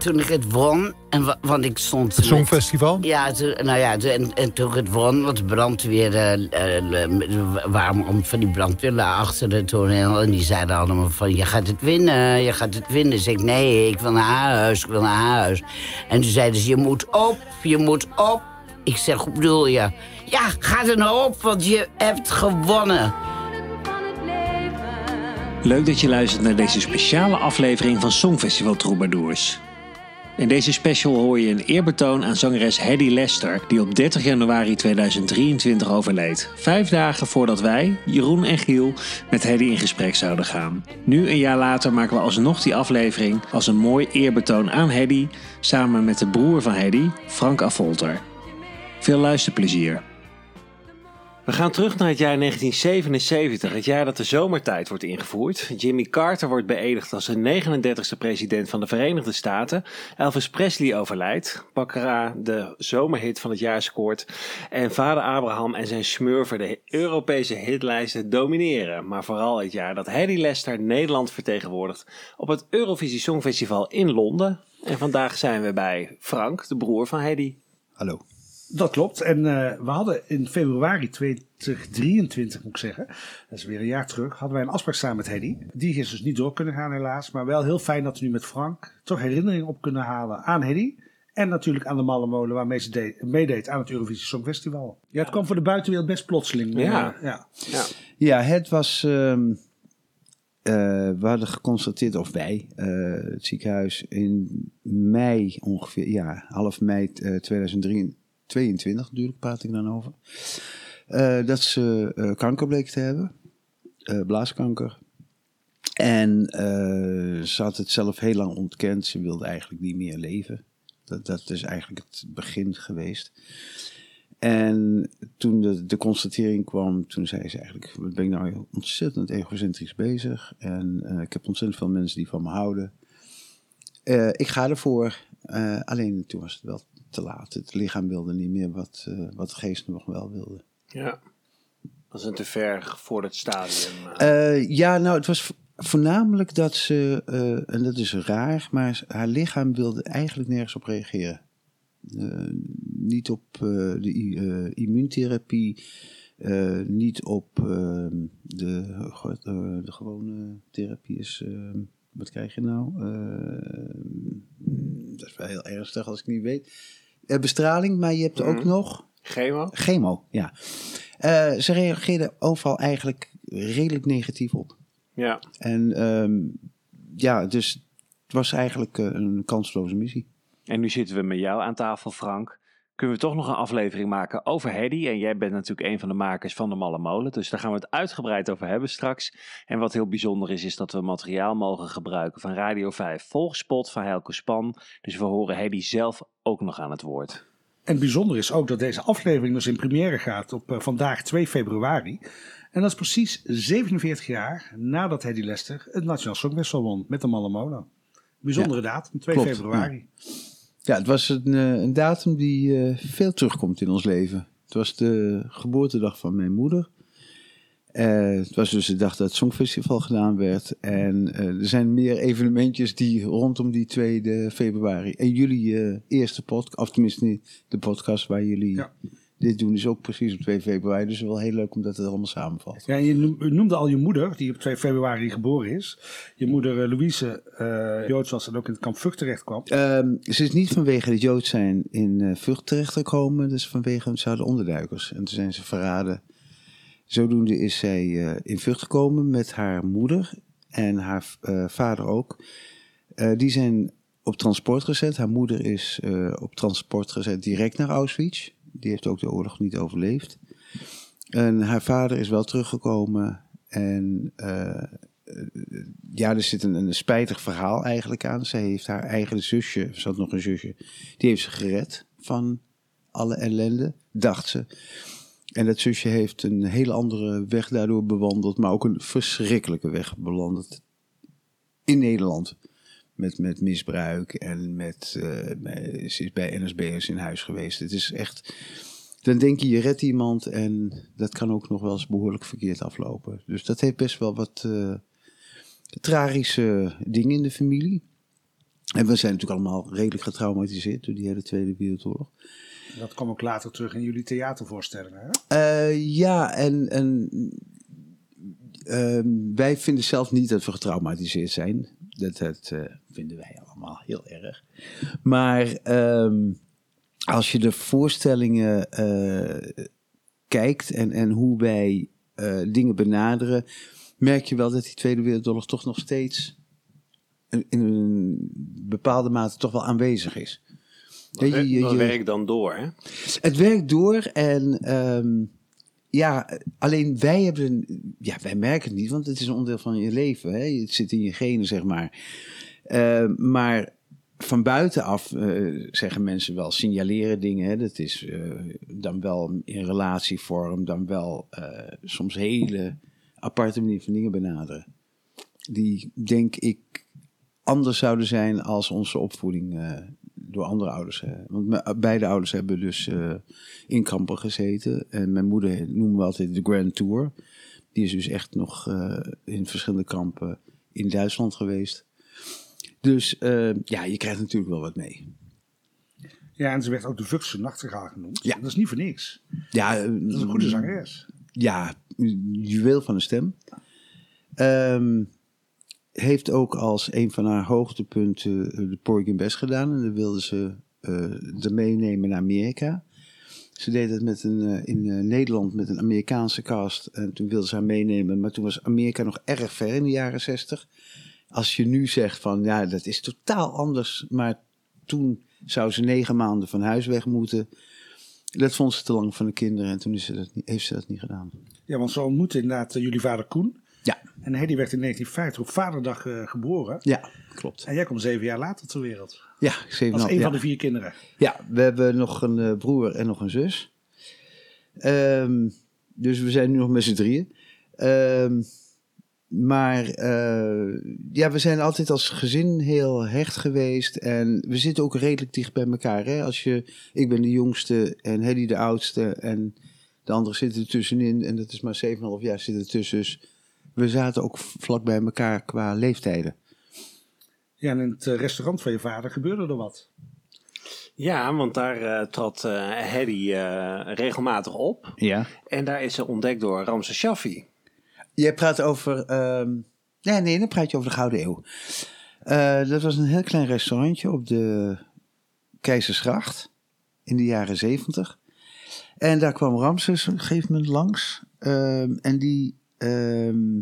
toen ik het won, en, wa- want ik stond... Het Songfestival? Ja, toen- nou ja, toen- en, en toen ik het won, want de brandweer... eh, eh, waarom om van die brandweer achter het toneel... en die zeiden allemaal van, je gaat het winnen, je gaat het winnen. Zeg ik, nee, ik wil naar huis, ik wil naar huis. En toen zeiden ze, je moet op, je moet op. Ik zeg, hoe bedoel je? Ja, ga er nou op, want je hebt gewonnen. Leuk dat je luistert naar deze speciale aflevering van Songfestival Troubadours. In deze special hoor je een eerbetoon aan zangeres Hedy Lester, die op 30 januari 2023 overleed. Vijf dagen voordat wij, Jeroen en Giel, met Hedy in gesprek zouden gaan. Nu, een jaar later, maken we alsnog die aflevering als een mooi eerbetoon aan Hedy, samen met de broer van Hedy, Frank Affolter. Veel luisterplezier. We gaan terug naar het jaar 1977, het jaar dat de zomertijd wordt ingevoerd. Jimmy Carter wordt beëdigd als de 39e president van de Verenigde Staten. Elvis Presley overlijdt. Baccarat de zomerhit van het jaar scoort. En vader Abraham en zijn smurfer de Europese hitlijsten domineren. Maar vooral het jaar dat Hedy Lester Nederland vertegenwoordigt op het Eurovisie Songfestival in Londen. En vandaag zijn we bij Frank, de broer van Hedy. Hallo. Dat klopt. En eh, we hadden in februari 2023, moet ik zeggen, dat is weer een jaar terug, hadden wij een afspraak samen met Hedy. Die is dus niet door kunnen gaan helaas, maar wel heel fijn dat we nu met Frank toch herinnering op kunnen halen aan Hedy En natuurlijk aan de Mallemolen waarmee ze de, meedeed aan het Eurovisie Songfestival. Ja, het kwam voor de buitenwereld best plotseling. Ja. ja. Ja. het was... Ehm, eh, we hadden geconstateerd, of wij, eh, het ziekenhuis, in mei ongeveer, ja, half mei uh, 2023, 22 natuurlijk praat ik dan over. Eh, dat ze eh, kanker bleek te hebben, eh, blaaskanker. En ze had het zelf heel lang ontkend. Ze wilde eigenlijk niet meer leven. Dat, dat is eigenlijk het begin geweest. En toen de, de constatering kwam, toen zei ze eigenlijk: Wat ben ik nou ontzettend egocentrisch bezig? En ik heb ontzettend veel mensen die van me houden. ik ga ervoor. alleen toen was het wel te laat. Het lichaam wilde niet meer wat, eh, wat de geest nog wel wilde. Ja. Is een te ver gevorderd stadium. eh. Ja, nou, het was vo- voornamelijk dat ze, eh, en dat is raar, maar haar lichaam wilde eigenlijk nergens op reageren. Niet op de immuuntherapie, niet op ehm, de, de gewone therapie is, ehm, wat krijg je nou? Dat is wel heel ernstig als ik niet weet. Eh, bestraling, maar je hebt ook Mhm. nog Chemo? chemo, ja. Eh, ze reageerden overal eigenlijk redelijk negatief op. Ja. En ehm, ja, dus het was eigenlijk eh, een kansloze missie. En nu zitten we met jou aan tafel, Frank. Kunnen we toch nog een aflevering maken over Hedy? En jij bent natuurlijk een van de makers van de Malle Molen. Dus daar gaan we het uitgebreid over hebben straks. En wat heel bijzonder is, is dat we materiaal mogen gebruiken van Radio 5 Volgspot van Helco Span. Dus we horen Hedy zelf ook nog aan het woord. En bijzonder is ook dat deze aflevering dus in première gaat op eh, vandaag 2 februari. En dat is precies 47 jaar nadat Hedy Lester het Nationaal Songfestival won met de Malle Molen. Bijzondere datum, 2 klopt, februari. Ja, het was een, eh, een datum die eh, veel terugkomt in ons leven. Het was de geboortedag van mijn moeder. Eh, het was dus de dag dat het Songfestival gedaan werd. En er zijn meer evenementjes die rondom die 2 februari. En jullie eerste podcast, of tenminste de podcast waar jullie Ja. Dit doen, is ook precies op 2 februari. Dus wel heel leuk omdat het allemaal samenvalt. Ja, je noemde al je moeder, die op 2 februari geboren is. Je moeder eh, Louise eh, Joods was en ook in het kamp Vught terecht kwam. Ehm, ze is niet vanwege het Jood zijn in eh Vught terechtgekomen. Dus vanwege ze hadden onderduikers. En toen zijn ze verraden. Zodoende is zij in Vught gekomen met haar moeder en haar vader ook. Die zijn op transport gezet. Haar moeder is op transport gezet direct naar Auschwitz. Die heeft ook de oorlog niet overleefd. En haar vader is wel teruggekomen. En eh, ja, er zit een, een spijtig verhaal eigenlijk aan. Zij heeft haar eigen zusje, ze had nog een zusje, die heeft ze gered van alle ellende, dacht ze. En dat zusje heeft een hele andere weg daardoor bewandeld, maar ook een verschrikkelijke weg bewandeld in Nederland. Met, met misbruik en met, eh, ze is bij NSB'ers in huis geweest. Het is echt, dan denk je je redt iemand en dat kan ook nog wel eens behoorlijk verkeerd aflopen. Dus dat heeft best wel wat... eh, tragische dingen in de familie. En we zijn natuurlijk allemaal redelijk getraumatiseerd door die hele Tweede Wereldoorlog. Dat kwam ook later terug in jullie theatervoorstellingen. Hè? Eh, ja, en, en ehm, wij vinden zelf niet dat we getraumatiseerd zijn. Dat, dat eh, vinden wij allemaal heel erg. Maar ehm, als je de voorstellingen eh, kijkt en, en hoe wij eh, dingen benaderen, merk je wel dat die Tweede Wereldoorlog toch nog steeds in, in een bepaalde mate toch wel aanwezig is. Dat werkt dan door, hè? het werkt door en ehm, ja, alleen wij hebben, ja, wij merken het niet, want het is een onderdeel van je leven. Hè? Het zit in je genen, zeg maar. Ehm, maar van buitenaf eh, zeggen mensen wel, signaleren dingen. Hè? Dat is eh, dan wel in relatievorm, dan wel eh, soms hele aparte manier van dingen benaderen. Die, denk ik, anders zouden zijn als onze opvoeding eh, door andere ouders. eh. Want mijn- beide ouders hebben dus eh, in kampen gezeten. En mijn moeder noemen we altijd de Grand Tour. Die is dus echt nog eh, in verschillende kampen in Duitsland geweest. Dus eh, ja, je krijgt natuurlijk wel wat mee. Ja, en ze werd ook de Vukse Nachtegaal genoemd. Ja. Dat is niet voor niks. Ja, Dat is een goede zangeres. ja, juweel van de stem. Ehm, heeft ook als een van haar hoogtepunten eh, de Porgy Bess gedaan. En dan wilde ze eh er meenemen naar Amerika. Ze deed het met een, eh, in eh, Nederland met een Amerikaanse cast. En toen wilde ze haar meenemen. Maar toen was Amerika nog erg ver in de jaren zestig. Als je nu zegt van ja, dat is totaal anders. Maar toen zou ze negen maanden van huis weg moeten. Dat vond ze te lang van de kinderen. En toen is heeft ze dat niet gedaan. Ja, want ze ontmoette inderdaad eh, jullie vader Koen. Ja, En Hedy werd in 1950 op vaderdag eh, geboren. ja klopt. En jij komt zeven jaar later ter wereld. Ja, zeven Als en een ja. van de vier kinderen. Ja, we hebben nog een eh, broer en nog een zus. Ehm, dus we zijn nu nog met z'n drieën. Ehm, maar eh, ja, we zijn altijd als gezin heel hecht geweest. En we zitten ook redelijk dicht bij elkaar. Hè? Als je, ik ben de jongste en Hedy de oudste. En de anderen zitten er tussenin. En dat is maar 7,5 jaar zitten er tussen. Dus we zaten ook vlak bij elkaar qua leeftijden. Ja, en in het eh, restaurant van je vader gebeurde er wat. Ja, want daar eh, trad eh Hedy eh, regelmatig op. Ja. En daar is ze ontdekt door Ramses Shaffi. Jij praat over. ehm, nee, nee, dan praat je over de Gouden Eeuw. Eh, dat was een heel klein restaurantje op de Keizersgracht in de jaren zeventig. En daar kwam Ramses op een gegeven moment langs. Ehm, en die ehm,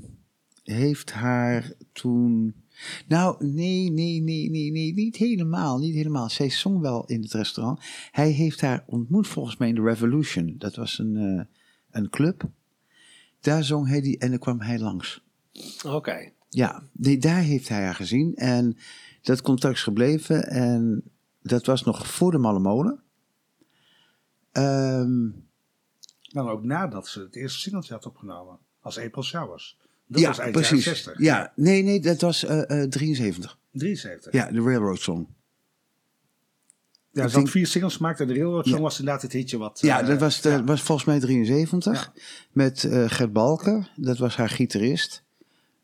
heeft haar toen. Nou, nee, nee, nee, nee, nee, niet helemaal, niet helemaal. Zij zong wel in het restaurant. Hij heeft haar ontmoet volgens mij in de Revolution. Dat was een, eh, een club. Daar zong hij die en dan kwam hij langs. Oké. Ja, nee, daar heeft hij haar gezien. En dat contact is gebleven. En dat was nog voor de Malle Molen. Ehm, Dan ook nadat ze het eerste singeltje had opgenomen. Als April Showers. Dat ja, was eind precies. jaren 60. Ja, nee, nee, dat was eh, eh, 73. 73. Ja, de Railroad Song. Ja, ze denk- vier singles gemaakt en de Railroad Song Ja. was inderdaad het hitje wat... Ja, eh, dat was, dat ja. was volgens mij 73. Met eh Gert Balken. Dat was haar gitarist.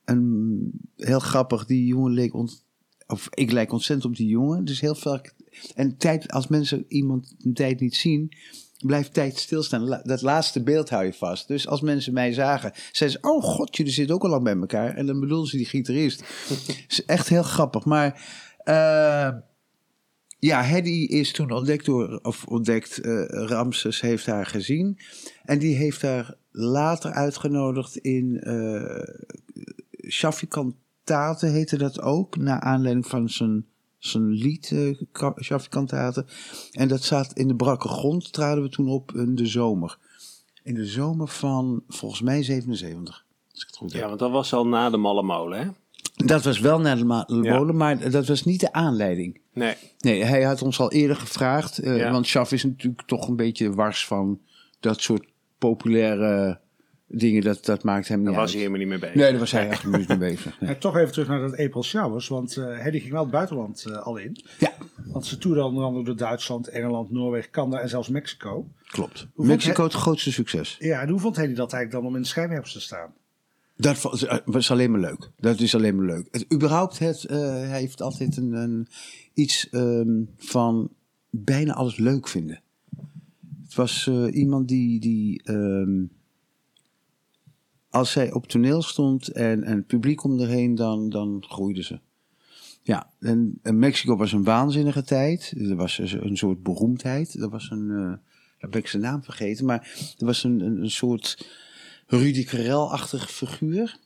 En heel grappig, die jongen leek ont, of ik lijk ontzettend op die jongen. Dus heel vaak. En tijd, als mensen iemand een tijd niet zien, blijft tijd stilstaan. Dat laatste beeld hou je vast. Dus als mensen mij zagen, zeiden ze: Oh god, jullie zitten ook al lang bij elkaar. En dan bedoelden ze die gitarist. is echt heel grappig. Maar. eh, ja, Hedy is toen ontdekt door, of ontdekt, eh, Ramses heeft haar gezien. En die heeft haar later uitgenodigd in eh Shaffi Kantate heette dat ook. Naar aanleiding van zijn, zijn lied, eh, Ka- Shaffi Kantate. En dat zat in de brakke grond, traden we toen op in de zomer. In de zomer van, volgens mij 77. Als ik het goed heb. Ja, want dat was al na de Malle Molen, hè? Dat was wel naar de Ja. molen, maar dat was niet de aanleiding. Nee. Nee, hij had ons al eerder gevraagd. eh, Ja. Want Shaf is natuurlijk toch een beetje wars van dat soort populaire dingen. Dat, dat maakt hem niet Daar was hij helemaal niet mee bezig. Nee, daar was hij echt niet mee bezig. Nee. En toch even terug naar dat April Showers, want eh Hedy ging wel het buitenland eh, al in. Ja, Want ze toerde onder andere door Duitsland, Engeland, Noorwegen, Canada en zelfs Mexico. klopt. Mexico het grootste succes. Ja, en hoe vond Hedy dat eigenlijk dan om in de schijnwerpers te staan? Dat was, eh, alleen maar leuk. Dat is alleen maar leuk. Het, überhaupt, het, eh, hij heeft altijd een, een, iets ehm, van bijna alles leuk vinden. Het was eh, iemand die, die ehm, als zij op toneel stond en, en het publiek om erheen, dan, dan groeide ze. Ja, en, Mexico was een waanzinnige tijd. Er was een, een soort beroemdheid. Er was een, uh, daar ben ik zijn naam vergeten, maar er was een, een, soort Rudy Karel-achtige figuur.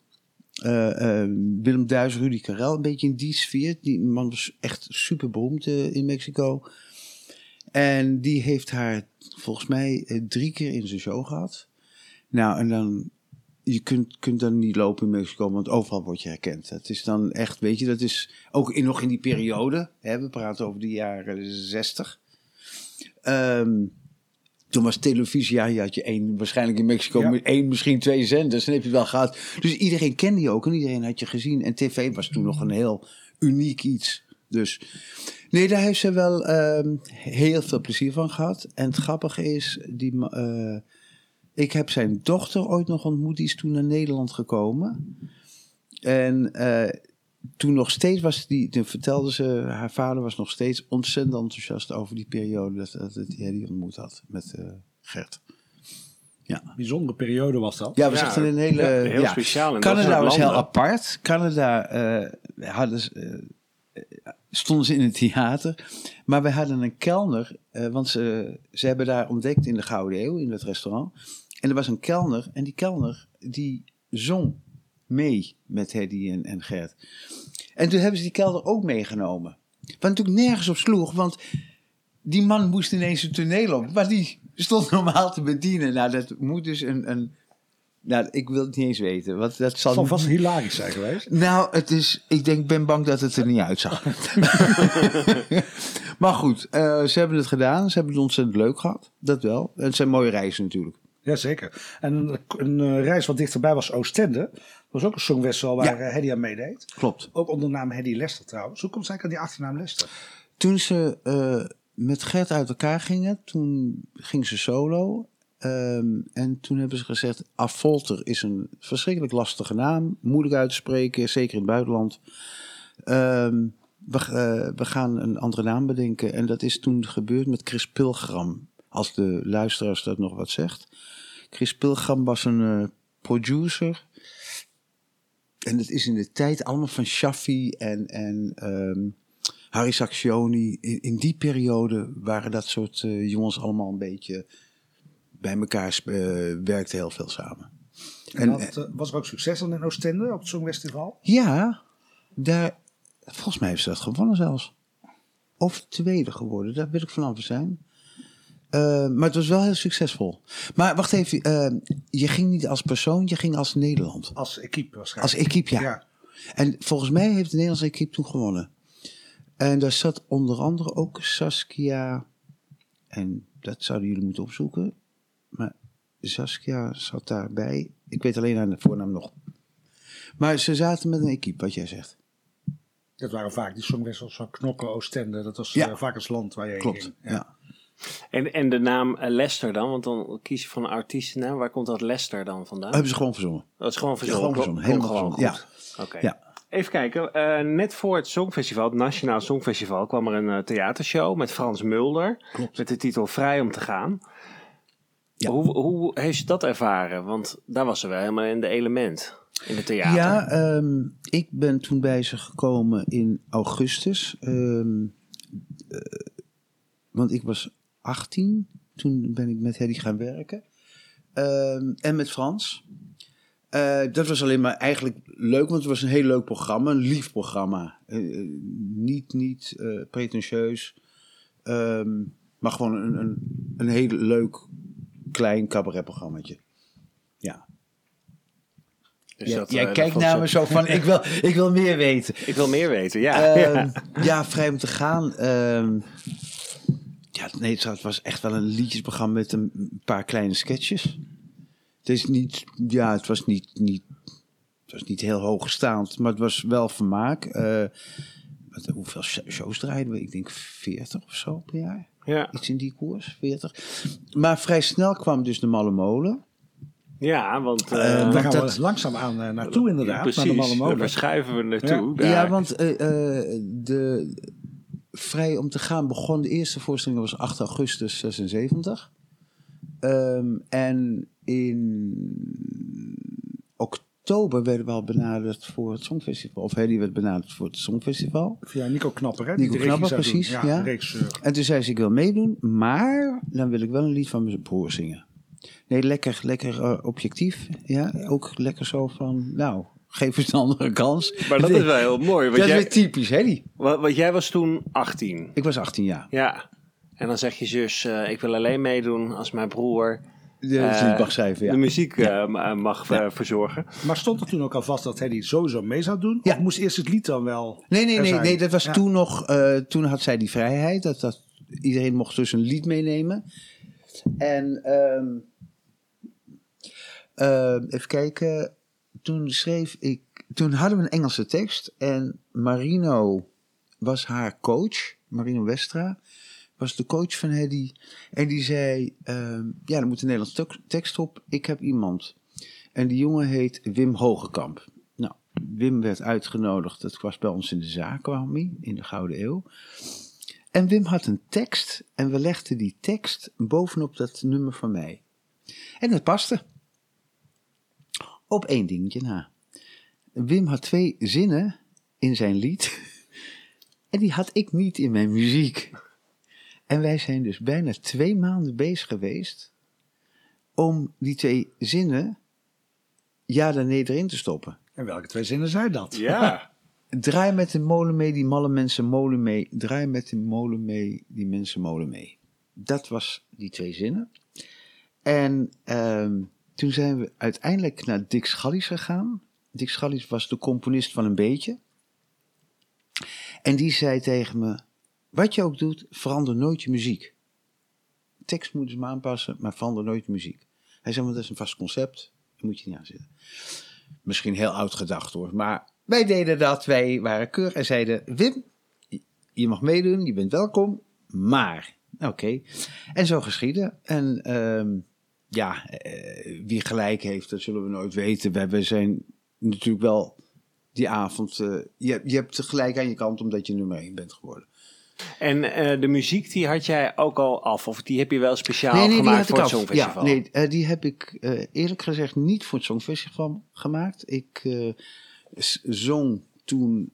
Uh, uh, Willem Duis, Rudy Karel, een beetje in die sfeer. Die man was echt super beroemd in Mexico. En die heeft haar volgens mij drie keer in zijn show gehad. Nou, en dan je kunt, kunt dan niet lopen in Mexico, want overal word je herkend. Het is dan echt, weet je, dat is ook in, nog in die periode. Hè, we praten over de jaren zestig. Um, toen was televisie, ja, je had je één, waarschijnlijk in Mexico, ja. één, misschien twee zenders. Dan heb je het wel gehad. Dus iedereen kende je ook en iedereen had je gezien. En tv was toen nog een heel uniek iets. Dus nee, daar heeft ze wel um, heel veel plezier van gehad. En het grappige is, die, uh, ik heb zijn dochter ooit nog ontmoet, die is toen naar Nederland gekomen. En uh, toen nog steeds was die, toen vertelde ze, haar vader was nog steeds ontzettend enthousiast over die periode dat, dat hij die ontmoet had met uh, Gert. Ja. Bijzondere periode was dat. Ja, we ja, een hele. Ja, heel ja. speciaal. Canada was heel apart. Canada uh, hadden ze, uh, stonden ze in het theater. Maar we hadden een kelner, want ze, ze hebben daar ontdekt in de Gouden Eeuw, in het restaurant. En er was een kelner, en die kelner die zong mee met Hedy en, en Gert. En toen hebben ze die kelder ook meegenomen. Wat natuurlijk nergens op sloeg, want die man moest ineens een toneel op. Maar die stond normaal te bedienen. Nou, dat moet dus een. een nou, ik wil het niet eens weten. Wat, dat zal zal vast hilarisch zijn geweest. Nou, het is, ik denk, ben bang dat het er niet uitzag. maar goed, uh, ze hebben het gedaan. Ze hebben het ontzettend leuk gehad. Dat wel. En het zijn mooie reizen natuurlijk. Jazeker. En een, uh, reis wat dichterbij was Oostende. Dat was ook een songwissel waar ja. Hedy aan meedeed. Klopt. Ook onder de naam Hedy Lester trouwens. Hoe komt zij aan die achternaam Lester? Toen ze uh, met Gert uit elkaar gingen, toen ging ze solo. Um, en toen hebben ze gezegd, Afolter is een verschrikkelijk lastige naam. Moeilijk uit te spreken, zeker in het buitenland. Um, we, uh, we gaan een andere naam bedenken. En dat is toen gebeurd met Chris Pilgram. Als de luisteraars dat nog wat zegt. Chris Pilgram was een uh, producer. En het is in de tijd allemaal van Shaffi en, en um, Harry Saxioni. In, in, die periode waren dat soort uh, jongens allemaal een beetje bij elkaar. Uh, werkte heel veel samen. En, en had, was er ook succes in Oostende op het Songfestival? Ja, daar, volgens mij heeft ze dat gewonnen zelfs. Of tweede geworden, daar wil ik vanaf zijn. Uh, maar het was wel heel succesvol. Maar wacht even, uh, je ging niet als persoon, je ging als Nederland. Als equipe waarschijnlijk. Als equipe, ja. ja. En volgens mij heeft de Nederlandse equipe toen gewonnen. En daar zat onder andere ook Saskia, en dat zouden jullie moeten opzoeken. Maar Saskia zat daarbij. Ik weet alleen haar voornaam nog. Maar ze zaten met een equipe, wat jij zegt. Dat waren vaak die songwissels van Knokken, Oostende. Dat was ja. uh, vaak het land waar je Klopt, ging. ja. ja. En, en de naam uh, Lester dan? Want dan kies je van een artiestennaam. Waar komt dat Lester dan vandaan? Hebben ze gewoon verzongen. Dat is gewoon verzongen? gewoon verzongen. Helemaal gewoon verzongen. Ja. Oké. Okay. ja. Even kijken. Uh, net voor het Songfestival, het Nationaal Songfestival, kwam er een uh, theatershow met Frans Mulder. Klopt. Met de titel Vrij om te gaan. Ja. Hoe, hoe heeft je dat ervaren? Want daar was ze wel helemaal in de element. In het theater. Ja, um, ik ben toen bij ze gekomen in augustus. Um, uh, want ik was 18. Toen ben ik met Hedy gaan werken. Um, en met Frans. Uh, dat was alleen maar eigenlijk leuk, want het was een heel leuk programma. Een lief programma. Uh, niet niet uh, pretentieus. Um, maar gewoon een, een, een heel leuk klein cabaretprogrammaatje. Ja. Dus ja, jij kijkt naar me zo van, ik wil, ik wil meer weten. Ik wil meer weten, ja. Ja. ja, vrij om te gaan. Uh, ja, nee, het was echt wel een liedjesprogramma met een paar kleine sketches. Het is niet, ja, het was niet, niet, het was niet heel hoogstaand, maar het was wel vermaak. Uh, wat, hoeveel shows draaiden we? Ik denk 40 of zo per jaar. Ja. Iets in die koers, 40. Maar vrij snel kwam dus de Malle Molen. Ja, want Eh, eh, Daar gaan dat- we langzaam aan naartoe inderdaad, precies, naar de Malle Molen. daar schuiven we naartoe. Ja, daar. want de Vrij om te gaan begon, de eerste voorstelling was 8 augustus 76. Ehm, en in oktober werden we al benaderd voor het Songfestival. Of Hedy werd benaderd voor het Songfestival. Via Nico Knapper, hè? Nico Knapper, precies, Ja, ja. regisseur. En toen zei ze, ik wil meedoen, maar dan wil ik wel een lied van mijn broer zingen. Nee, lekker, lekker eh, objectief. Ja, ook lekker zo van, nou, geef eens een andere kans. Maar dat is wel heel mooi. Dat Want, is jij, weer typisch, wa- want jij was toen 18. Ik was 18 jaar. Ja. En dan zegt je zus, eh, ik wil alleen meedoen als mijn broer De eh, lied mag schrijven, ja. de muziek eh, ma- mag eh, verzorgen. Maar stond er toen ook al vast dat hij die sowieso mee zou doen? Ja. Of moest eerst het lied dan wel Nee, nee, nee, nee, dat was Ja. toen nog, eh, toen had zij die vrijheid. Dat, dat, iedereen mocht dus een lied meenemen. En ehm, ehm, even kijken, toen schreef ik, toen hadden we een Engelse tekst en Marino was haar coach, Marino Westra, was de coach van Hedy. En die zei, ehm, ja, er moet een Nederlandse tek- tekst op, ik heb iemand. En die jongen heet Wim Hogekamp. Nou, Wim werd uitgenodigd, dat was bij ons in de zaak, kwam hij, in de Gouden Eeuw. En Wim had een tekst en we legden die tekst bovenop dat nummer van mij. En dat paste. Op één dingetje na. Wim had twee zinnen in zijn lied. En die had ik niet in mijn muziek. En wij zijn dus bijna twee maanden bezig geweest om die twee zinnen ja dan nee erin te stoppen. En welke twee zinnen zijn dat? Ja. Draai met de molen mee, die malle mensen molen mee. Draai met de molen mee, die mensen molen mee. Dat was die twee zinnen. En ehm, toen zijn we uiteindelijk naar Dick Schallies gegaan. Dick Schallies was de componist van een beetje. En die zei tegen me, wat je ook doet, verander nooit je muziek. Tekst moeten ze maar aanpassen, maar verander nooit je muziek. Hij zei, want dat is een vast concept, daar moet je niet aan zitten. Misschien heel oud gedacht hoor, maar wij deden dat. Wij waren keurig en zeiden, Wim, je mag meedoen, je bent welkom, maar... Oké, en zo geschieden. En ehm, ja, eh, wie gelijk heeft, dat zullen we nooit weten. We, we zijn natuurlijk wel die avond... eh, je, je hebt gelijk aan je kant omdat je nummer 1 bent geworden. En eh, de muziek die had jij ook al af, of die heb je wel speciaal nee, nee, die gemaakt voor het. Songfestival? Ja, nee, die heb ik eerlijk gezegd niet voor het Songfestival gemaakt. Ik zong toen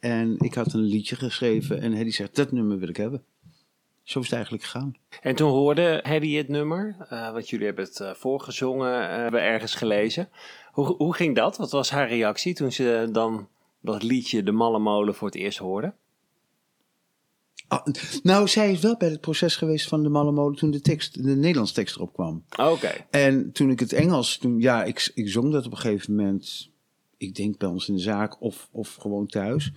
en ik had een liedje geschreven en Hedy zegt, dat nummer wil ik hebben. Zo is het eigenlijk gegaan. En toen hoorde Hedy het nummer, eh want jullie hebben het eh, voorgezongen, eh, hebben ergens gelezen. Hoe, hoe ging dat? Wat was haar reactie toen ze dan dat liedje De Malle Molen voor het eerst hoorde? Ah, nou, zij is wel bij het proces geweest van de Malle Molen toen de, tekst, de Nederlandse tekst erop kwam. Oké. En toen ik het Engels, toen, ja, ik, ik zong dat op een gegeven moment, ik denk bij ons in de zaak of, of gewoon thuis,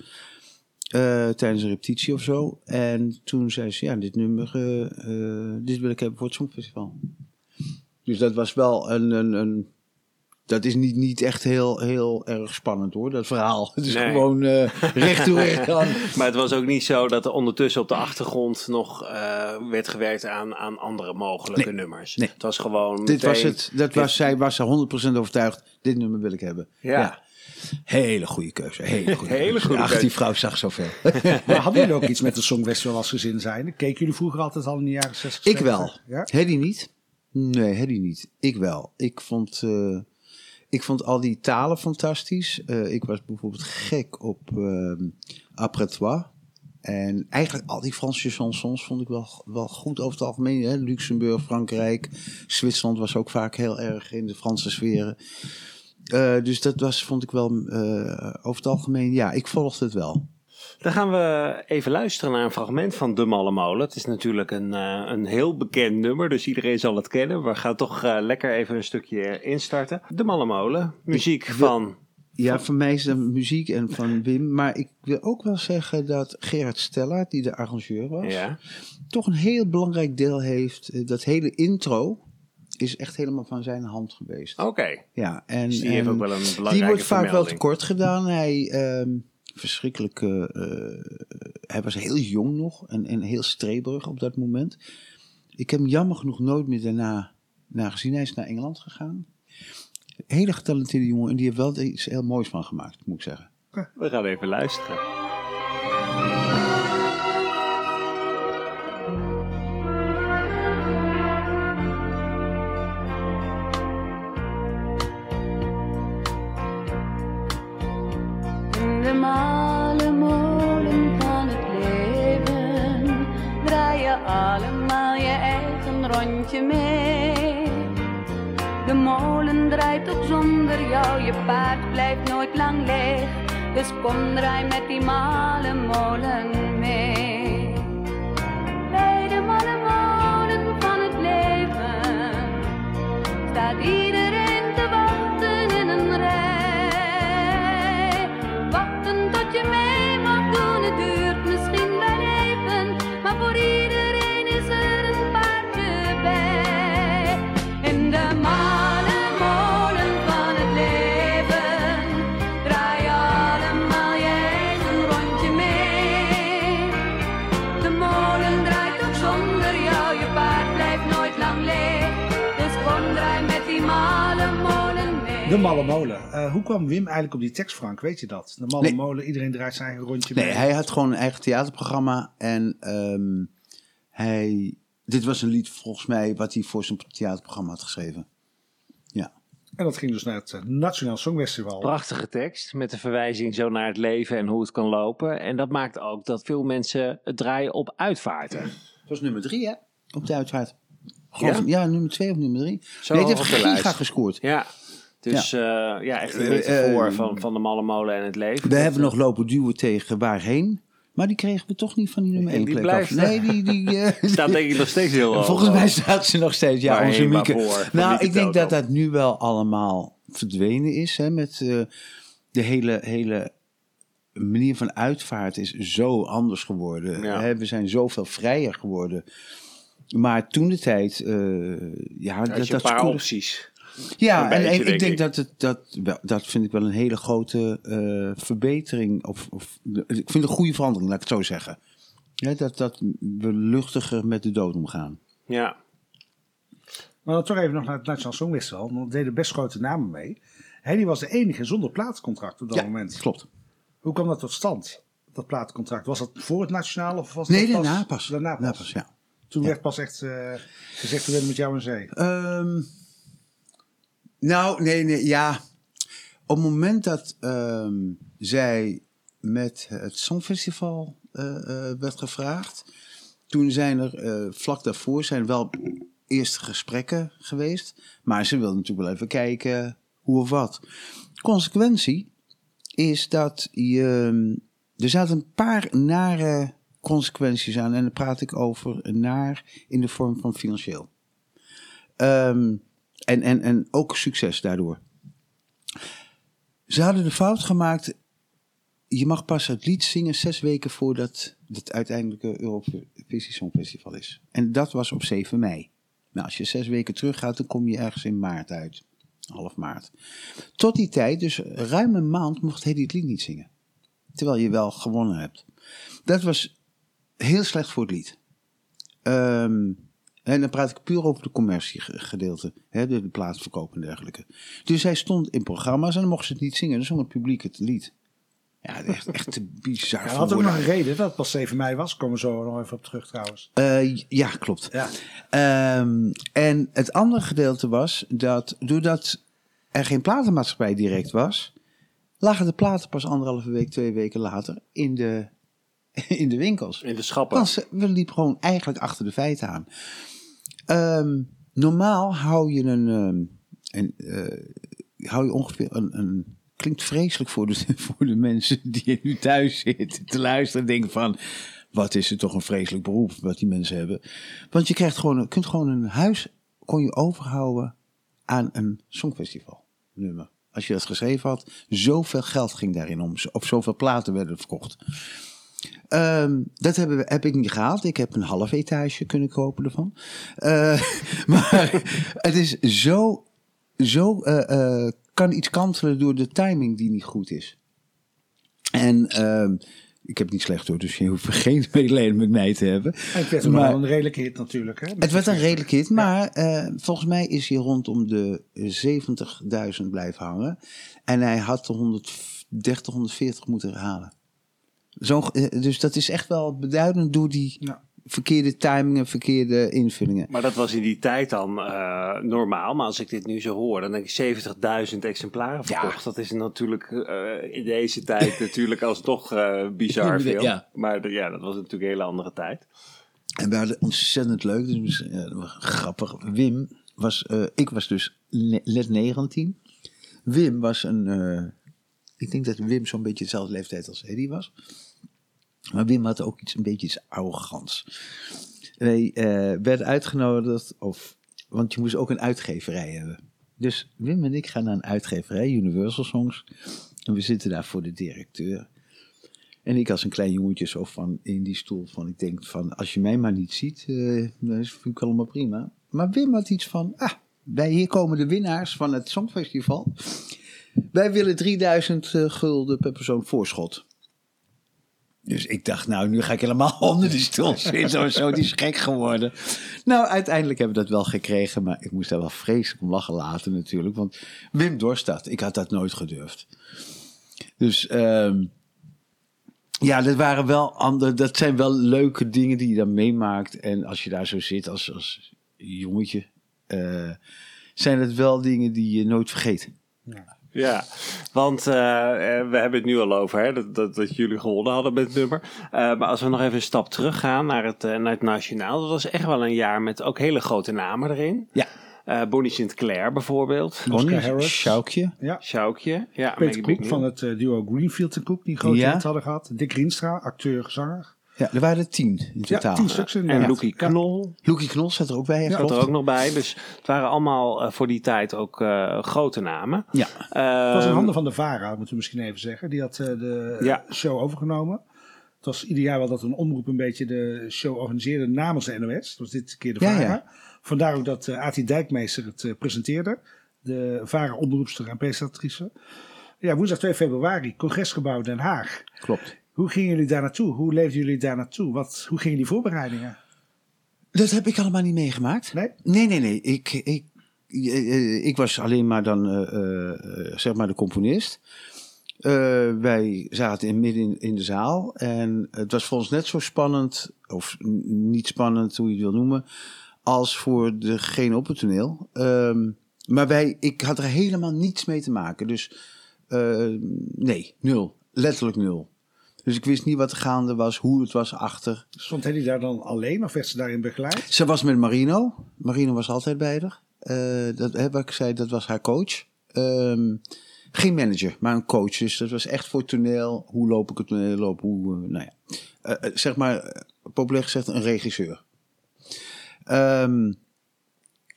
eh, tijdens een repetitie of zo. En toen zei ze, ja, dit nummer, eh, eh, dit wil ik hebben voor het Songfestival. Dus dat was wel een, een, een dat is niet, niet echt heel, heel erg spannend hoor, dat verhaal. Het is Nee. gewoon eh recht toe recht aan. Maar het was ook niet zo dat er ondertussen op de achtergrond nog werd gewerkt aan, aan andere mogelijke nummers. Nee. Het was gewoon. Dit was het, dat was, zij was er 100% overtuigd, dit nummer wil ik hebben. Ja. Hele goede keuze. Hele goede Hele keuze. goede Ach, keuze. die vrouw zag zoveel. Maar hadden jullie ook iets met de Songfestival als gezin zijn? Keken jullie vroeger altijd al in de jaren 60? Ik wel. Ja? Hedy niet. Nee, Hedy niet. Ik wel. Ik vond, eh, ik vond al die talen fantastisch. Eh, ik was bijvoorbeeld gek op ehm Après toi. En eigenlijk al die Franse chansons vond ik wel, wel goed over het algemeen. Hè? Luxemburg, Frankrijk, Zwitserland was ook vaak heel erg in de Franse sferen. Eh, dus dat was, vond ik wel eh, over het algemeen, ja, ik volgde het wel. Dan gaan we even luisteren naar een fragment van De Malle Molen. Het is natuurlijk een, eh, een heel bekend nummer, dus iedereen zal het kennen. We gaan toch lekker even een stukje instarten. De Malle Molen, muziek van... Ja, van mij is de muziek en van Wim. Maar ik wil ook wel zeggen dat Gerard Stella, die de arrangeur was, Ja. toch een heel belangrijk deel heeft. Dat hele intro is echt helemaal van zijn hand geweest. Oké, Ja, en, dus die heeft ook wel een belangrijke die wordt vaak wel tekort gedaan. Hij, ehm verschrikkelijk, eh, hij was heel jong nog en, en heel streberig op dat moment. Ik heb hem jammer genoeg nooit meer daarna naar gezien. Hij is naar Engeland gegaan. Hele getalenteerde jongen en die heeft wel iets heel moois van gemaakt, moet ik zeggen. We gaan even luisteren. De malle molen van het leven draai je allemaal je eigen rondje mee. De molen draait ook zonder jou, je paard blijft nooit lang leeg. Dus kom draai met die malle molen mee. Bij de malle molen van het leven iedereen Malle Molen. Eh, hoe kwam Wim eigenlijk op die tekst, Frank? Weet je dat? De Malle Nee. Molen, iedereen draait zijn eigen rondje Nee, mee. hij had gewoon een eigen theaterprogramma. En ehm, hij, dit was een lied volgens mij wat hij voor zijn theaterprogramma had geschreven. Ja. En dat ging dus naar het eh, Nationaal Songfestival. Prachtige tekst met de verwijzing zo naar het leven en hoe het kan lopen. En dat maakt ook dat veel mensen het draaien op uitvaarten. Dat was nummer drie, hè? Op de uitvaart. Ja? Ja, ja nummer twee of nummer drie. Zo nee, het heeft giga gescoord. Ja, dus ja, ja echt een Eh, metafoor eh, van, van de malle molen en het leven. We Dat, hebben eh, nog lopen duwen tegen waarheen. Maar die kregen we toch niet van die nummer En 1 die plek blijft, af. Nee, die... die eh, Staat denk ik nog steeds heel hoog. Volgens mij staat ze nog steeds. Ja, Waarheen, onze Mieke. Van Nou, Mieke ik denk dat dat nu wel allemaal verdwenen is. Hè, met eh, de hele, hele manier van uitvaart is zo anders geworden. Ja. Hè, we zijn zoveel vrijer geworden. Maar toen de tijd, eh, ja, dat, je een dat paar opties. Ja, en beetje, ik, denk ik denk ik. dat het, dat, wel, dat vind ik wel een hele grote eh, verbetering. Of, of, ik vind het een goede verandering, laat ik het zo zeggen. Ja, dat, dat we luchtiger met de dood omgaan. Ja. Maar dan toch even nog naar het Nationaal Songfestival. Want deden best grote namen mee. Henny was de enige zonder platencontract op dat ja, moment. klopt. Hoe kwam dat tot stand, dat platencontract? Was dat voor het Nationaal of was Nee, dat pas? daarna pas. Daarna pas. Daarna pas, ja. Toen Ja. werd pas echt eh, gezegd, we willen met jou in zee. Ehm, nou, nee, nee, ja. Op het moment dat ehm, zij met het Songfestival eh, werd gevraagd, toen zijn er eh, vlak daarvoor zijn wel eerste gesprekken geweest, maar ze wilden natuurlijk wel even kijken hoe of wat. Consequentie is dat je, er zaten een paar nare consequenties aan en dan praat ik over naar in de vorm van financieel. Ehm, en, en, en ook succes daardoor. Ze hadden de fout gemaakt. Je mag pas het lied zingen zes weken voordat het uiteindelijke Eurovisie Songfestival is. En dat was op 7 mei. Nou, als je zes weken terug gaat, dan kom je ergens in maart uit. Half maart. Tot die tijd, dus ruim een maand, mocht Hedy het lied niet zingen. Terwijl je wel gewonnen hebt. Dat was heel slecht voor het lied. Ehm, en dan praat ik puur over de commerciegedeelte, hè, de, de plaatsverkoop en dergelijke. Dus hij stond in programma's en dan mocht ze het niet zingen. Dan zong het publiek het lied. Ja, echt, echt te bizar. Ja, had ook nog een reden dat het pas 7 mei was. Komen we zo nog even op terug trouwens. Eh, ja, klopt. Ja. Ehm, en het andere gedeelte was dat doordat er geen platenmaatschappij direct was, lagen de platen pas anderhalve week, twee weken later in de, in de winkels. In de schappen. We liepen gewoon eigenlijk achter de feiten aan. Ehm, normaal hou je een, ehm, een eh, hou je ongeveer een, een klinkt vreselijk voor de, voor de mensen die nu thuis zitten te luisteren en denken van wat is het toch een vreselijk beroep wat die mensen hebben. Want je krijgt gewoon, kunt gewoon een huis kon je overhouden aan een songfestival nummer. Als je dat geschreven had, zoveel geld ging daarin om. Of zoveel platen werden verkocht. Ehm, dat hebben we, heb ik niet gehaald. Ik heb een half etage kunnen kopen ervan. Eh, maar het is zo, zo eh, eh, kan iets kantelen door de timing die niet goed is. En ehm, ik heb het niet slecht hoor, dus je hoeft geen medelijden met mij te hebben. En het werd Maar- al een redelijke hit natuurlijk. Hè? Het werd een redelijk hit, maar volgens mij is hij rondom de 70.000 blijven hangen. En hij had de 130, 140 moeten halen. Zo, eh, dus dat is echt wel beduidend door die Ja. verkeerde timingen, verkeerde invullingen. Maar dat was in die tijd dan eh, normaal. Maar als ik dit nu zo hoor, dan denk ik 70.000 exemplaren verkocht. Dat is natuurlijk eh, in deze tijd natuurlijk alsnog eh bizar veel. Ja. Maar ja, dat was natuurlijk een hele andere tijd. En we hadden ontzettend leuk, dus grappig. Wim was, eh, ik was dus net 19. Wim was een, eh, ik denk dat Wim zo'n beetje dezelfde leeftijd als Eddie was. Maar Wim had ook iets, een beetje iets arrogants. Wij eh, werden uitgenodigd, of, want je moest ook een uitgeverij hebben. Dus Wim en ik gaan naar een uitgeverij, Universal Songs. En we zitten daar voor de directeur. En ik als een klein jongetje zo van in die stoel van, ik denk van, als je mij maar niet ziet, eh dat vind ik allemaal prima. Maar Wim had iets van, ah, wij hier komen de winnaars van het Songfestival. Wij willen 3000 eh, gulden per persoon voorschot. Dus ik dacht, nou, nu ga ik helemaal onder die stoel zitten of zo. Die is gek geworden. Nou, uiteindelijk hebben we dat wel gekregen. Maar ik moest daar wel vreselijk om lachen laten natuurlijk. Want Wim dorst dat. Ik had dat nooit gedurfd. Dus ehm, ja, dat waren wel andere. Dat zijn wel leuke dingen die je dan meemaakt. En als je daar zo zit als, als jongetje, eh, zijn het wel dingen die je nooit vergeet. Ja, want eh, eh, we hebben het nu al over hè, dat, dat, dat jullie gewonnen hadden met het nummer. Eh, maar als we nog even een stap terug gaan naar het, eh, naar het nationaal. Dat was echt wel een jaar met ook hele grote namen erin. Ja. Eh, Bonnie Sinclair bijvoorbeeld. Bonnie, Harris. Sjoukje. Ja. Sjoukje. Ja, Peter Koek van het duo Greenfield en Koek, die een grote Ja. hit hadden gehad. Dick Rienstra, acteur, zanger. Ja, er waren er tien in Ja, totaal. tien stuks in En Loekie. Knol Loekie Knol zat er ook bij. Ja, zat er ook nog bij. Dus het waren allemaal eh, voor die tijd ook eh, grote namen. Ja. Het was in Ehm, handen van de VARA, moeten we misschien even zeggen. Die had eh, de Ja. show overgenomen. Het was ieder jaar wel dat een omroep een beetje de show organiseerde namens de NOS. Dat was dit keer de VARA. ja. Vandaar ook dat uh, Ati Dijkmeester het presenteerde. De VARA-omroepster en presentatrice. Ja, woensdag 2 februari, congresgebouw Den Haag. Klopt. Hoe gingen jullie daar naartoe? Hoe leefden jullie daar naartoe? Wat, hoe gingen die voorbereidingen? Dat heb ik allemaal niet meegemaakt. Nee? Nee, nee, nee. Ik, ik, eh, ik was alleen maar dan, eh, eh, zeg maar, de componist. Wij zaten in, midden in, in de zaal. En het was voor ons net zo spannend, of niet spannend, hoe je het wil noemen, als voor degene op het toneel. Ehm, maar wij, ik had er helemaal niets mee te maken. Dus nee, nul. Letterlijk nul. Dus ik wist niet wat er gaande was, hoe het was achter. Stond Hedy daar dan alleen of werd ze daarin begeleid? Ze was met Marino. Marino was altijd bij haar. Eh, dat, wat ik zei, dat was haar coach. Ehm, geen manager, maar een coach. Dus dat was echt voor toneel. Hoe loop ik het toneel op? Hoe, eh, nou ja. Eh, zeg maar, populair gezegd, een regisseur. Ehm,